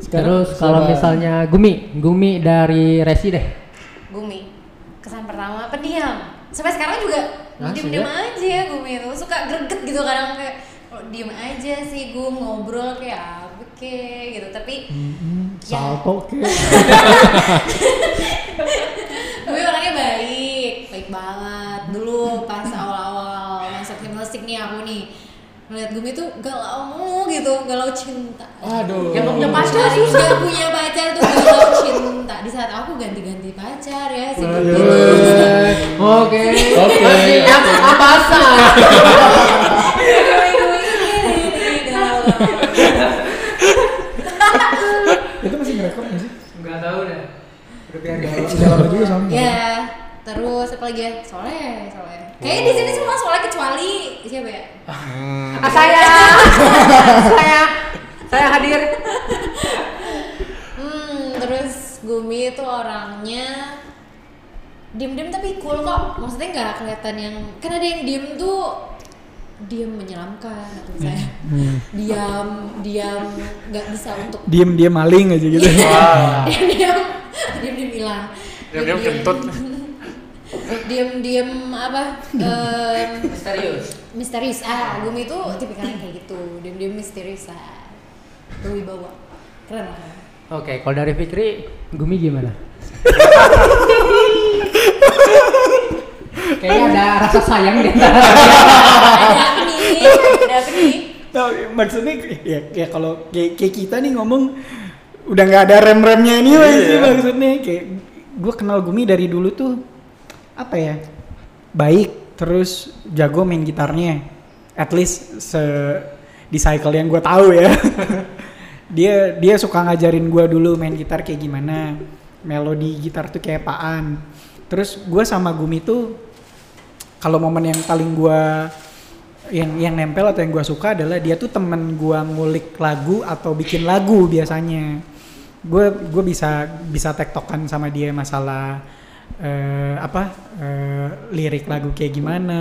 Terus kalau misalnya Gumi, Gumi dari Resi deh. Gumi, kesan pertama pendiam. Sampai sekarang juga Ah, sudah? aja Gumi itu suka greget gitu kadang kayak "Oh, diem aja sih Gum ngobrol kayak apa kek gitu tapi Ya. Salto ke. tapi orangnya baik baik banget dulu pas awal-awal masuk hipnotik nih aku nih ngeliat Gumi tuh galau mulu gitu galau cinta Aduh. Yang punya pacar nggak punya pacar tuh galau cinta di saat aku ganti-ganti pacar ya sih gitu Oke. Oke. Apa sah? Itu masih ngerekord nggak sih? Enggak tahu deh. Udah biar Udah lama juga soalnya. ya terus apa lagi ya soleh soleh kayaknya di sini semua soleh kecuali siapa ya Hmm. Ah, saya. saya. Saya hadir. Hmm, terus Gumi itu orangnya diem-diem tapi cool kok. Maksudnya nggak kelihatan yang kan ada yang diem tuh diem menyeramkan atau misalnya diam diam nggak bisa untuk Diem dia maling aja gitu. Wah. diam diam diam diam hilang Diam-diam kentut. diam. Diam apa em, Misterius. misterius. Ah Gumi itu tipikalnya kayak gitu. Diam diam misterius ah. Berwibawa keren lah Oke, kalau dari Fikri, Gumi gimana? Kayaknya ada rasa sayang di antara ada apa nih ada apa nih Nah, maksudnya ya, ya kalau kayak, kayak kita nih ngomong udah nggak ada rem-remnya ini lah sih maksudnya kayak gue kenal Gumi dari dulu tuh apa ya baik terus jago main gitarnya. At least se di cycle yang gue tahu ya. Dia dia suka ngajarin gue dulu main gitar kayak gimana. Melodi gitar tuh kayak apaan. Terus gue sama Gumi tuh kalau momen yang paling gue yang yang nempel atau yang gue suka adalah dia tuh temen gue ngulik lagu atau bikin lagu biasanya. Gue gue bisa bisa tektokan sama dia masalah eh, apa eh, lirik lagu kayak gimana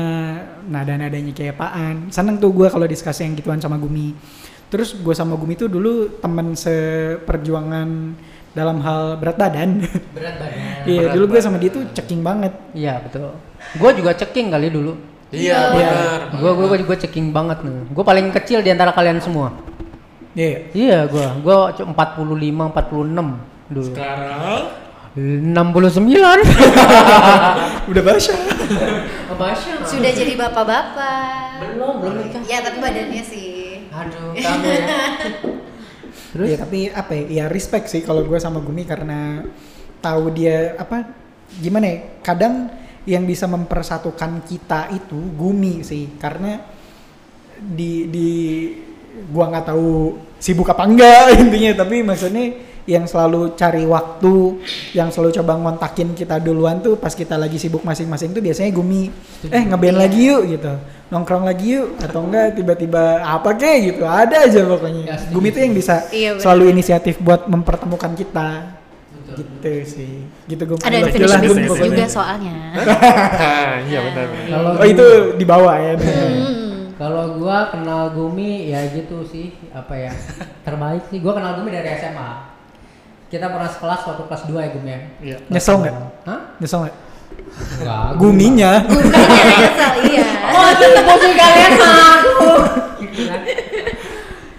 nada nadanya kayak apaan. Seneng tuh gue kalau diskusi yang gituan sama Gumi. Terus gue sama Gumi tuh dulu temen seperjuangan dalam hal berat badan Berat banget. iya dulu gue badan. sama dia tuh ceking banget Iya betul. Gue juga ceking kali dulu. Iya, Iya. benar. Gue gue gue ceking banget nih. Gue paling kecil di antara kalian semua. iya Iya gue. Gue 45 46 dulu. Sekarang 69. udah basah Basya. Sudah jadi bapak-bapak. Belum, belum nikah. Ya tapi badannya sih. Aduh, kamu ya. Terus? Iya tapi apa ya, ya respect sih kalau gue sama Gumi karena tahu dia apa gimana ya? Kadang yang bisa mempersatukan kita itu Gumi sih. Karena di di gua nggak tahu sibuk apa enggak intinya. Tapi maksudnya yang selalu cari waktu yang selalu coba ngontakin kita duluan tuh pas kita lagi sibuk masing-masing tuh biasanya Gumi eh ngeband lagi yuk gitu nongkrong lagi yuk atau enggak tiba-tiba apa kek gitu ada aja pokoknya Ya, Gumi tuh yang bisa Iya, selalu inisiatif buat mempertemukan kita gitu sih gitu gue Ada Jelas, unfinished Gum, business pokoknya. juga soalnya. iya benar. benar. Kalau oh itu dibawa ya Hmm. Kalau gua kenal Gumi ya gitu sih, apa ya? Terbaik sih. Gua kenal Gumi dari SMA. Kita pernah sekelas waktu kelas 2 ya Gumi ya. Iya. nyesel nggak Hah? nyesel nggak Enggak. guminya nyesel, iya. Oh, itu posisi kalian aku.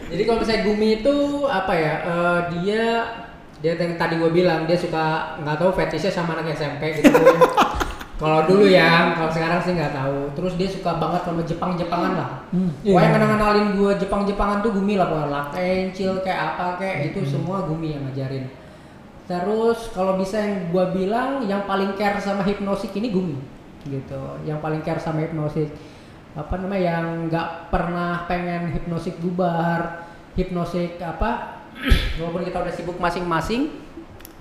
Jadi kalau misalnya Gumi itu apa ya? eh, dia dia yang tadi gue bilang dia suka nggak tahu fetishnya sama anak SMP gitu. kalau dulu ya, kalau sekarang sih nggak tahu. Terus dia suka banget sama Jepang-Jepangan lah. Hmm, Wah yang iya. kenal-kenalin gue Jepang-Jepangan tuh Gumi lah, pokoknya kayak apa kayak itu semua Gumi yang ngajarin. Terus kalau bisa yang gua bilang yang paling care sama hipnosik ini Gumi gitu. Yang paling care sama hipnosik apa namanya yang nggak pernah pengen hipnosik bubar, hipnosik apa walaupun kita udah sibuk masing-masing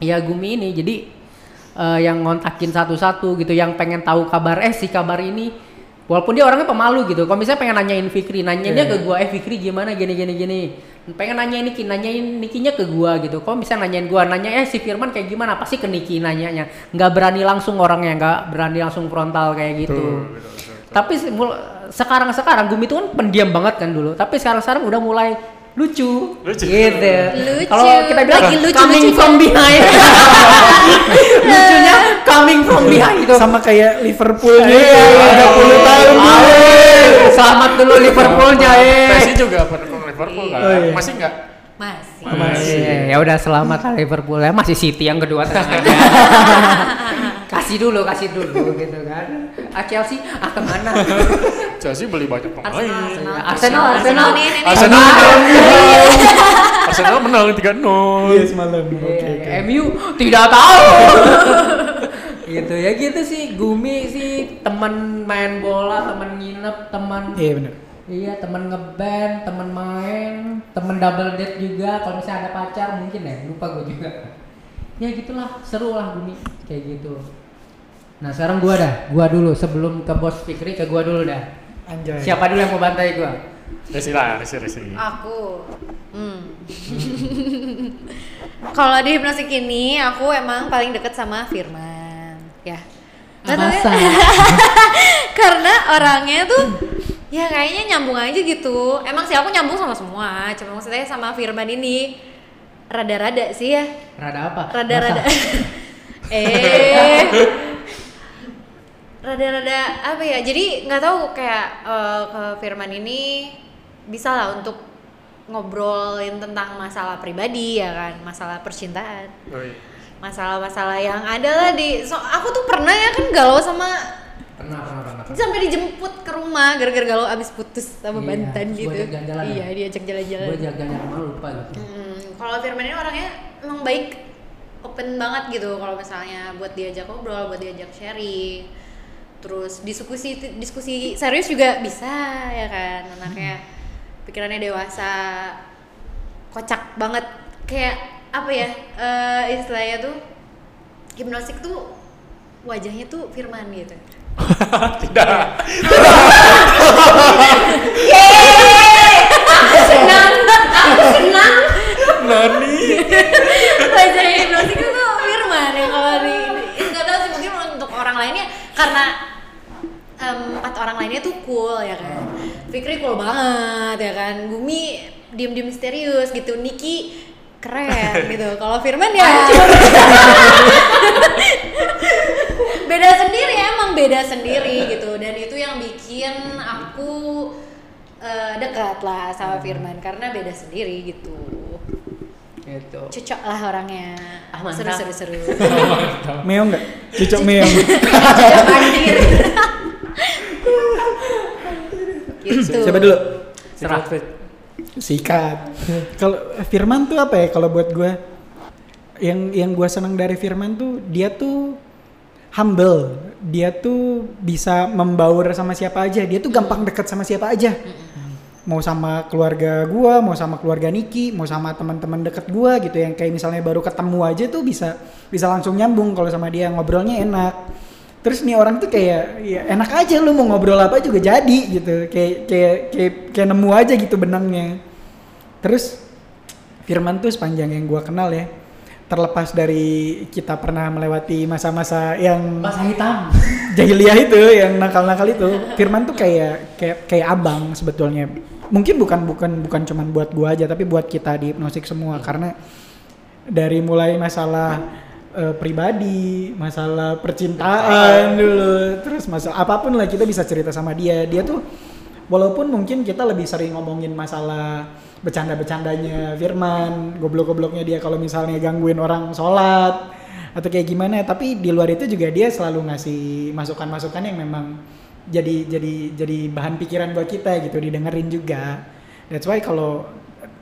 ya Gumi ini jadi eh, yang ngontakin satu-satu gitu yang pengen tahu kabar eh si kabar ini walaupun dia orangnya pemalu gitu. Kalau misalnya pengen nanyain Fikri nanyainnya ke gua eh Fikri gimana? Gini gini gini. Pengen nanyain Niki nanyain Nikinya ke gua gitu. Kalau misalnya nanyain gua nanya eh si Firman kayak gimana? Pasti ke Niki nanyanya. Nggak berani langsung orangnya nggak berani langsung frontal kayak gitu. Betul, betul, betul, betul. tapi se- mul- sekarang sekarang Gumi itu kan pendiam banget kan dulu. Tapi sekarang sekarang udah mulai lucu, Lucu. gitu Lucu. kalau kita bilang Lagi lucu-lucunya. coming from behind lucunya coming from behind itu sama kayak Liverpoolnya Iya, iya. 30 tahun dulu. Ayo, selamat dulu Liverpoolnya eh Messi juga pendukung Liverpool kan? Oh, iya. Masih enggak? Masih. Masih. Iya, ya udah selamat lah Liverpool ya masih City yang kedua tenang aja. kasih dulu kasih dulu gitu kan ah Chelsea ah ke mana Chelsea beli banyak pemain. Arsenal, Arsenal, Arsenal, Arsenal. Arsenal menang. Arsenal menang 3-0. Iya semalam. Oke Iya, oke. MU tidak tahu gitu ya gitu sih Gumi sih teman main bola teman nginep teman Iya benar. iya teman ngeband teman main teman double date juga kalau misalnya ada pacar mungkin ya lupa gue juga ya gitulah seru lah Gumi kayak gitu nah sekarang gua dah gua dulu sebelum ke bos Fikri ke gua dulu dah Anjay. siapa dulu yang mau bantai gua Resi lah, Resi, Resi. Aku. Hmm. Kalau di hipnosis ini aku emang paling deket sama Firman. Ya. Ya. Masa? Karena orangnya tuh ya kayaknya nyambung aja gitu. Emang sih aku nyambung sama semua, cuma maksudnya sama Firman ini rada-rada sih ya. rada apa Rada-rada. Eh. Rada-rada apa ya? Jadi nggak tahu kayak eh, ke Firman ini bisa lah untuk ngobrolin tentang masalah pribadi ya kan, masalah percintaan, Oh, iya. masalah-masalah yang ada lah di. So, aku tuh pernah ya kan galau sama pernah pernah pernah sampai dijemput ke rumah gara-gara galau abis putus sama Iya, mantan terus gitu. gua ajak jalan-jalan ya? iya, diajak jalan-jalan. gue jaga rumah lupa gitu Hmm, kalau Firman ini orangnya emang baik, open banget gitu. Kalau misalnya buat diajak ngobrol, buat diajak sharing, terus diskusi diskusi serius juga bisa ya kan anaknya. pikirannya dewasa kocak banget kayak apa ya eh, istilahnya tuh hipnosik tuh wajahnya tuh Firman gitu Tidak. aku senang aku senang Nani. wajahnya hipnotik itu Firman yang kalau di nggak tahu sih mungkin untuk orang lainnya karena em, empat orang lainnya tuh cool ya kan? Fikri cool banget ya kan? Gumi diem-diem misterius gitu. Niki keren gitu. Kalau Firman ya beda sendiri emang beda sendiri gitu. Dan itu yang bikin aku eh, dekat lah sama Firman karena beda sendiri gitu Gitu. cocok lah orangnya Ah, mantap. seru seru seru Meong nggak? Cocok meong. anjir gitu Siapa dulu? Serah. Sikat. Kalau Firman tuh apa ya? Kalau buat gue, yang yang gue senang dari Firman tuh dia tuh humble. Dia tuh bisa membaur sama siapa aja. Dia tuh gampang deket sama siapa aja. Mau sama keluarga gua, mau sama keluarga Niki, mau sama teman-teman deket gua gitu yang kayak misalnya baru ketemu aja tuh bisa bisa langsung nyambung kalau sama dia ngobrolnya enak. Terus nih orang tuh kayak ya enak aja lu mau ngobrol apa juga jadi gitu. Kayak kayak kayak, kayak nemu aja gitu benangnya. Terus Firman tuh sepanjang yang gua kenal ya, terlepas dari kita pernah melewati masa-masa yang Masa hitam. jahiliyah itu yang nakal-nakal itu Firman tuh kayak kayak kayak abang sebetulnya mungkin bukan bukan bukan cuman buat gua aja tapi buat kita di hipnosik semua. Karena dari mulai masalah eh, pribadi masalah percintaan dulu terus masalah apa pun lah kita bisa cerita sama dia. Dia tuh walaupun mungkin kita lebih sering ngomongin masalah bercanda-bercandanya Firman goblok-gobloknya dia kalau misalnya gangguin orang sholat atau kayak gimana tapi di luar itu juga dia selalu ngasih masukan-masukan yang memang jadi jadi jadi bahan pikiran buat kita gitu didengerin juga. That's why kalau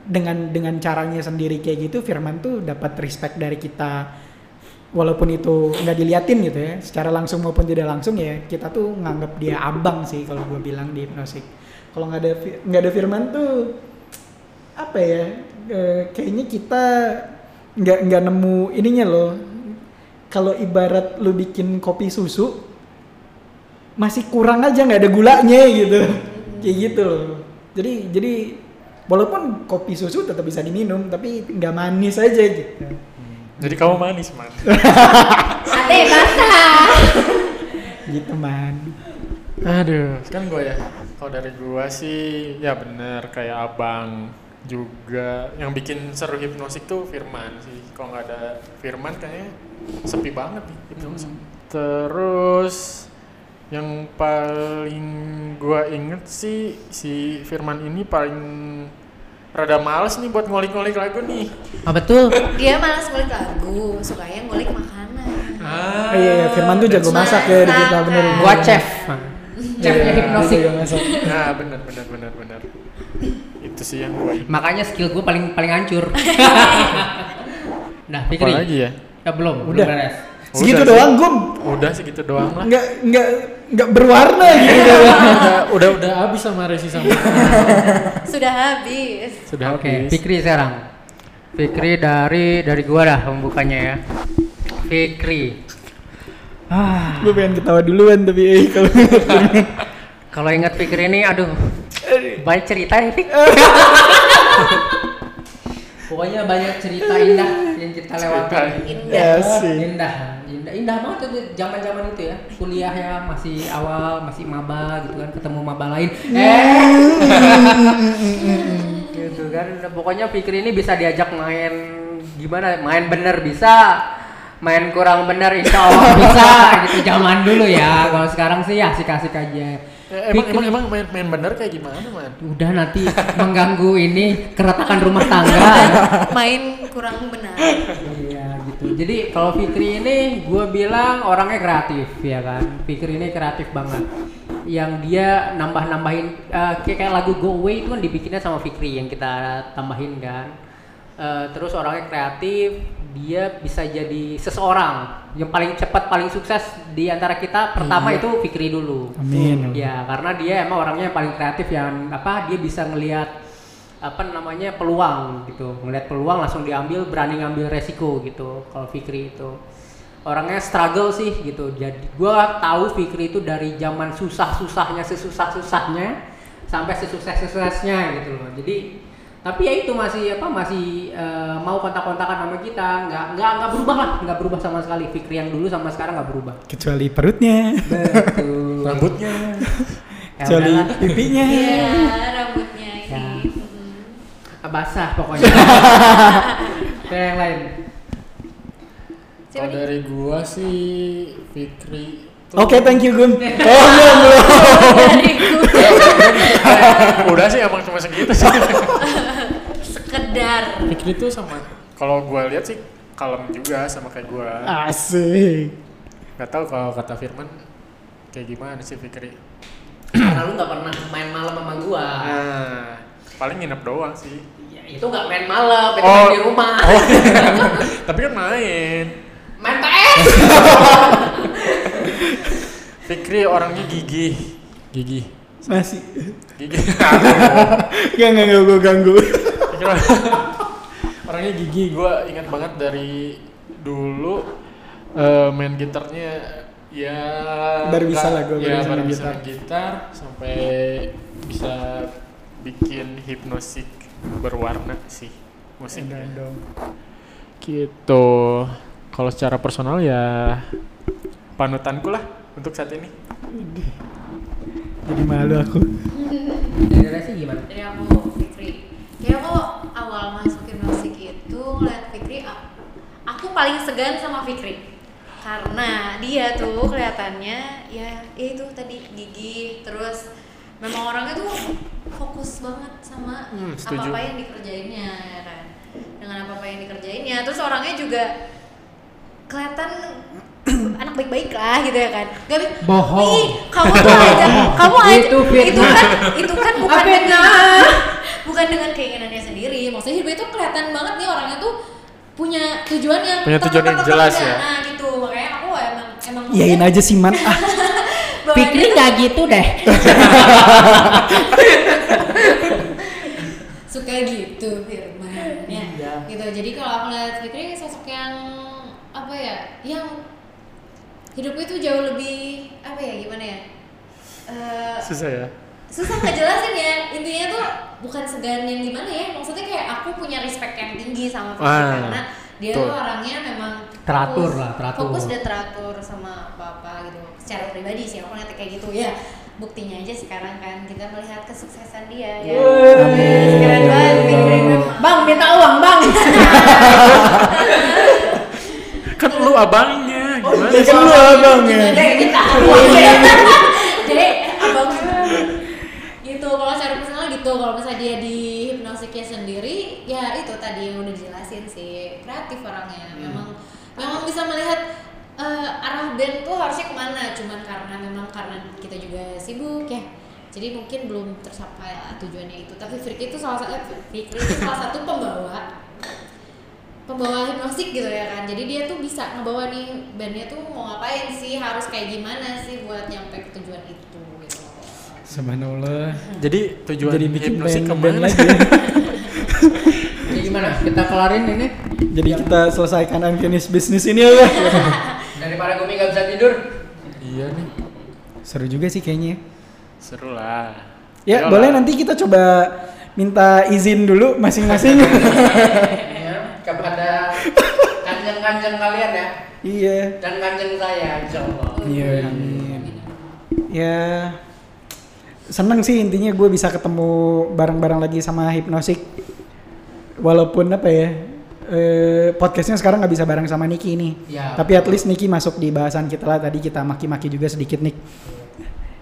dengan dengan caranya sendiri kayak gitu Firman tuh dapat respect dari kita. Walaupun itu nggak diliatin gitu ya secara langsung maupun tidak langsung ya kita tuh nganggap dia abang sih kalau gue bilang di hipnosik kalau nggak ada nggak ada Firman tuh apa ya eh, kayaknya kita nggak nggak nemu ininya loh. Kalau ibarat lu bikin kopi susu masih kurang aja nggak ada gulanya gitu kayak gitu loh jadi jadi walaupun kopi susu tetap bisa diminum tapi nggak manis aja gitu Jadi kamu manis man. sate basah gitu man Aduh, kan gue ya. Kalau dari gua sih ya bener kayak abang juga yang bikin seru hipnosik tuh Firman sih. Kalau nggak ada Firman kayaknya sepi banget nih hipnosik. Terus yang paling gua inget sih si Firman ini paling rada males nih buat ngolik-ngolik lagu nih. Ah betul. dia malas ngulik lagu sukanya ngulik makanan Ah, iya, iya, Firman tuh jago masak ya di kita bener. Gua chef. Chefnya Iya, jago masak. Nah, bener bener bener bener. Itu sih yang gua inget. Makanya skill gue paling paling hancur. nah, Fikri. Apa lagi ya? Ya belum, Udah. belum beres. Segitu Udah sih. doang gum Udah segitu doang lah. nggak nggak nggak berwarna gitu udah, udah udah habis sama Resi sama sudah habis sudah Oke, habis. Fikri sekarang. Fikri dari dari gua dah pembukanya ya. Fikri. Ah, gue pengen ketawa duluan tapi eh kalau kalau ingat Fikri ini aduh banyak cerita ya Fik. Pokoknya banyak cerita indah yang kita lewati. indah sih Indah, indah, indah banget tuh zaman-zaman itu ya. Kuliah ya masih awal, masih maba gitu kan, ketemu maba lain. Eh. gitu kan. Pokoknya Fikri ini bisa diajak main gimana? Main bener bisa. Main kurang bener insya Allah bisa gitu zaman dulu ya. Kalau sekarang sih ya asik-asik aja. Eh, emang, emang emang main main bener kayak gimana man? Udah nanti mengganggu ini keretakan rumah tangga. main kurang benar gitu. Jadi kalau Fikri ini gue bilang orangnya kreatif ya kan. Fikri ini kreatif banget. Yang dia nambah-nambahin eh, kayak, kayak lagu Go Away itu kan dibikinnya sama Fikri yang kita tambahin kan. Eh, terus orangnya kreatif, dia bisa jadi seseorang yang paling cepat paling sukses di antara kita. Pertama itu Fikri dulu. amin Ya, karena dia emang orangnya yang paling kreatif yang apa dia bisa ngelihat apa namanya peluang gitu ngeliat peluang langsung diambil berani ngambil resiko gitu kalau Fikri itu orangnya struggle sih gitu jadi gua tahu Fikri itu dari zaman susah-susahnya sesusah-susahnya sampai sesukses-suksesnya gitu loh jadi tapi ya itu masih apa masih eh, mau kontak-kontakan sama kita nggak nggak nggak berubah lah nggak berubah sama sekali Fikri yang dulu sama sekarang nggak berubah Kecuali perutnya, betul Rambutnya. Ya kecuali pipinya. Iya. Ya. Mm. Basah pokoknya Kayak yang lain Kalau dari gua sih Fikri. tuh- Oke, thank you Gun. Oh, belum, belum. Udah sih emang cuma segitu sih. sekedar. Fikri tuh sama kalau gua lihat sih kalem juga sama kayak gua. Asik. Gak tahu kalau kata Firman kayak gimana sih Fikri. karena lu nggak pernah main malam sama gua Nah, paling nginep doang sih. Itu nggak main malam itu Oh. main di rumah Oh. Tapi kan main. main PS Fikri orangnya gigih. Gigih. Masih. Gigih. Gak, gak, gak, gue ganggu. Orangnya gigih. Gua ingat banget dari dulu eh, main gitarnya ya Baru bisa lah gua, baru ya bisa baru main bisa gitar. gitar sampai bisa bikin hipnosik berwarna sih musiknya dong. gitu kalau secara personal ya panutanku lah untuk saat ini Jadi malu aku. dari Resi gimana Dari aku Fikri. Ya aku awal masukin musik itu ngeliat Fikri, a- aku paling segan sama Fikri. Karena dia tuh kelihatannya ya, ya itu tadi gigih, terus memang orangnya tuh fokus banget sama Hmm, setuju. apa-apa yang dikerjainnya ya kan. Dengan apa-apa yang dikerjainnya, terus orangnya juga kelihatan anak baik-baik lah gitu ya kan. Gak Bohong. Ih, kamu tuh aja, kamu aja Itu itu kan itu kan bukan dengan bukan dengan keinginannya sendiri. Maksudnya hidupnya tuh kelihatan banget nih orangnya tuh punya tujuan yang Punya tujuan yang jelas ya. Nah gitu makanya aku emang emang Iyain aja sih man. Ah, Fikri dia tuh. nggak gitu deh. Suka gitu Firman ya Iya. gitu. Jadi kalau aku lihat Fikri sosok yang apa ya yang hidupnya tuh jauh lebih apa ya gimana ya Eh, susah ya? susah ngejelasin ya. Intinya tuh bukan segan yang gimana ya. Maksudnya kayak aku punya respect yang tinggi sama Fikri Ah, karena dia tuh orangnya memang Teratur fokus- lah, teratur. fokus dan teratur sama apa-apa gitu secara pribadi sih aku ngeliatnya kayak gitu. Ya buktinya aja sekarang kan kita melihat kesuksesan dia ya. Amin. keren banget bang minta uang bang. Kan lu abangnya gimana kan lu abang ya. deh minta uang Dek, abang. Gitu kalau secara personal gitu kalau misalnya dia di hipnosiknya sendiri ya itu tadi yang udah dijelasin sih. Kreatif orangnya memang memang bisa melihat eh, arah band tuh harusnya ke mana? Cuman karena memang karena kita juga sibuk ya. Jadi mungkin belum tercapai tujuannya itu. Tapi Fikri itu salah satu Fikri itu salah satu pembawa. Pembawa hipnosik gitu ya kan. Jadi dia tuh bisa ngebawa nih bandnya tuh mau ngapain sih? Harus kayak gimana sih buat nyampe ke tujuan itu gitu. Subhanallah. jadi tujuan Jadi bikin hipnosis band, ke mana? band lagi. Jadi gimana? Kita kelarin ini? Jadi kita selesaikan unfinished business ini ya. daripada Gumi nggak bisa tidur iya nih Seru juga sih kayaknya. seru lah Ya, Ayolah. boleh nanti kita coba minta izin dulu masing-masing. ya kepada kanjeng-kanjeng kalian ya iya. dan kanjeng saya insya Allah Iya, amin. Ya seneng sih intinya gue bisa ketemu bareng-bareng lagi sama hipnosik. Walaupun apa ya eh, podcastnya sekarang nggak bisa bareng sama Niki ini. Ya. Tapi at least Niki masuk di bahasan kita lah tadi kita maki-maki juga sedikit Nik.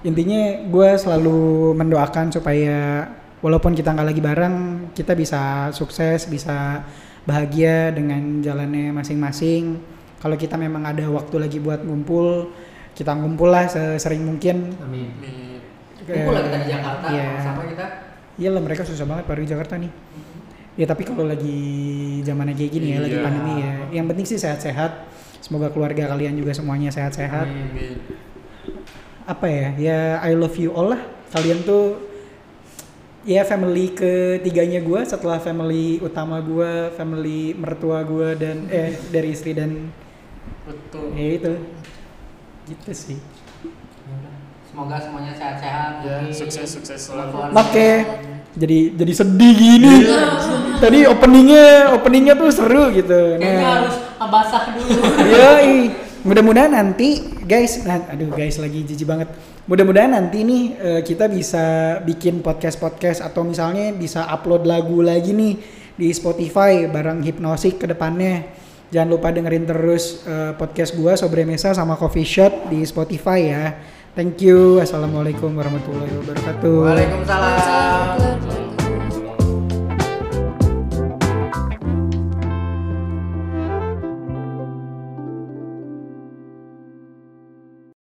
Intinya gue selalu mendoakan supaya walaupun kita nggak lagi bareng kita bisa sukses bisa bahagia dengan jalannya masing-masing. Kalau kita memang ada waktu lagi buat ngumpul kita ngumpul lah sesering mungkin. amin Nih, kumpul lah kita di Jakarta Iya. sama kita Iya lah mereka susah banget baru di Jakarta nih. Ya tapi kalau lagi zamannya kayak gini ya, lagi Iya. pandemi ya. Yang penting sih sehat-sehat. Semoga keluarga kalian juga semuanya sehat-sehat. amin. Apa ya? Ya I love you all lah. Kalian tuh ya family ketiganya gue setelah family utama gue, family mertua gue dan eh dari istri dan betul ya itu gitu sih. Semoga semuanya sehat-sehat. ya sukses sukses selalu. Oke, jadi jadi sedih gini. Tadi openingnya openingnya tuh seru gitu. Kayaknya Nah, harus basah dulu. Yoi. Mudah-mudahan nanti guys, nah, aduh guys lagi jijik banget. Mudah-mudahan nanti nih eh, kita bisa bikin podcast-podcast atau misalnya bisa upload lagu lagi nih di Spotify bareng Hipnosik ke depannya. Jangan lupa dengerin terus eh, podcast gua Sobre Mesa sama Coffee Shot di Spotify ya. Thank you. Assalamualaikum warahmatullahi wabarakatuh. Waalaikumsalam. Waalaikumsalam.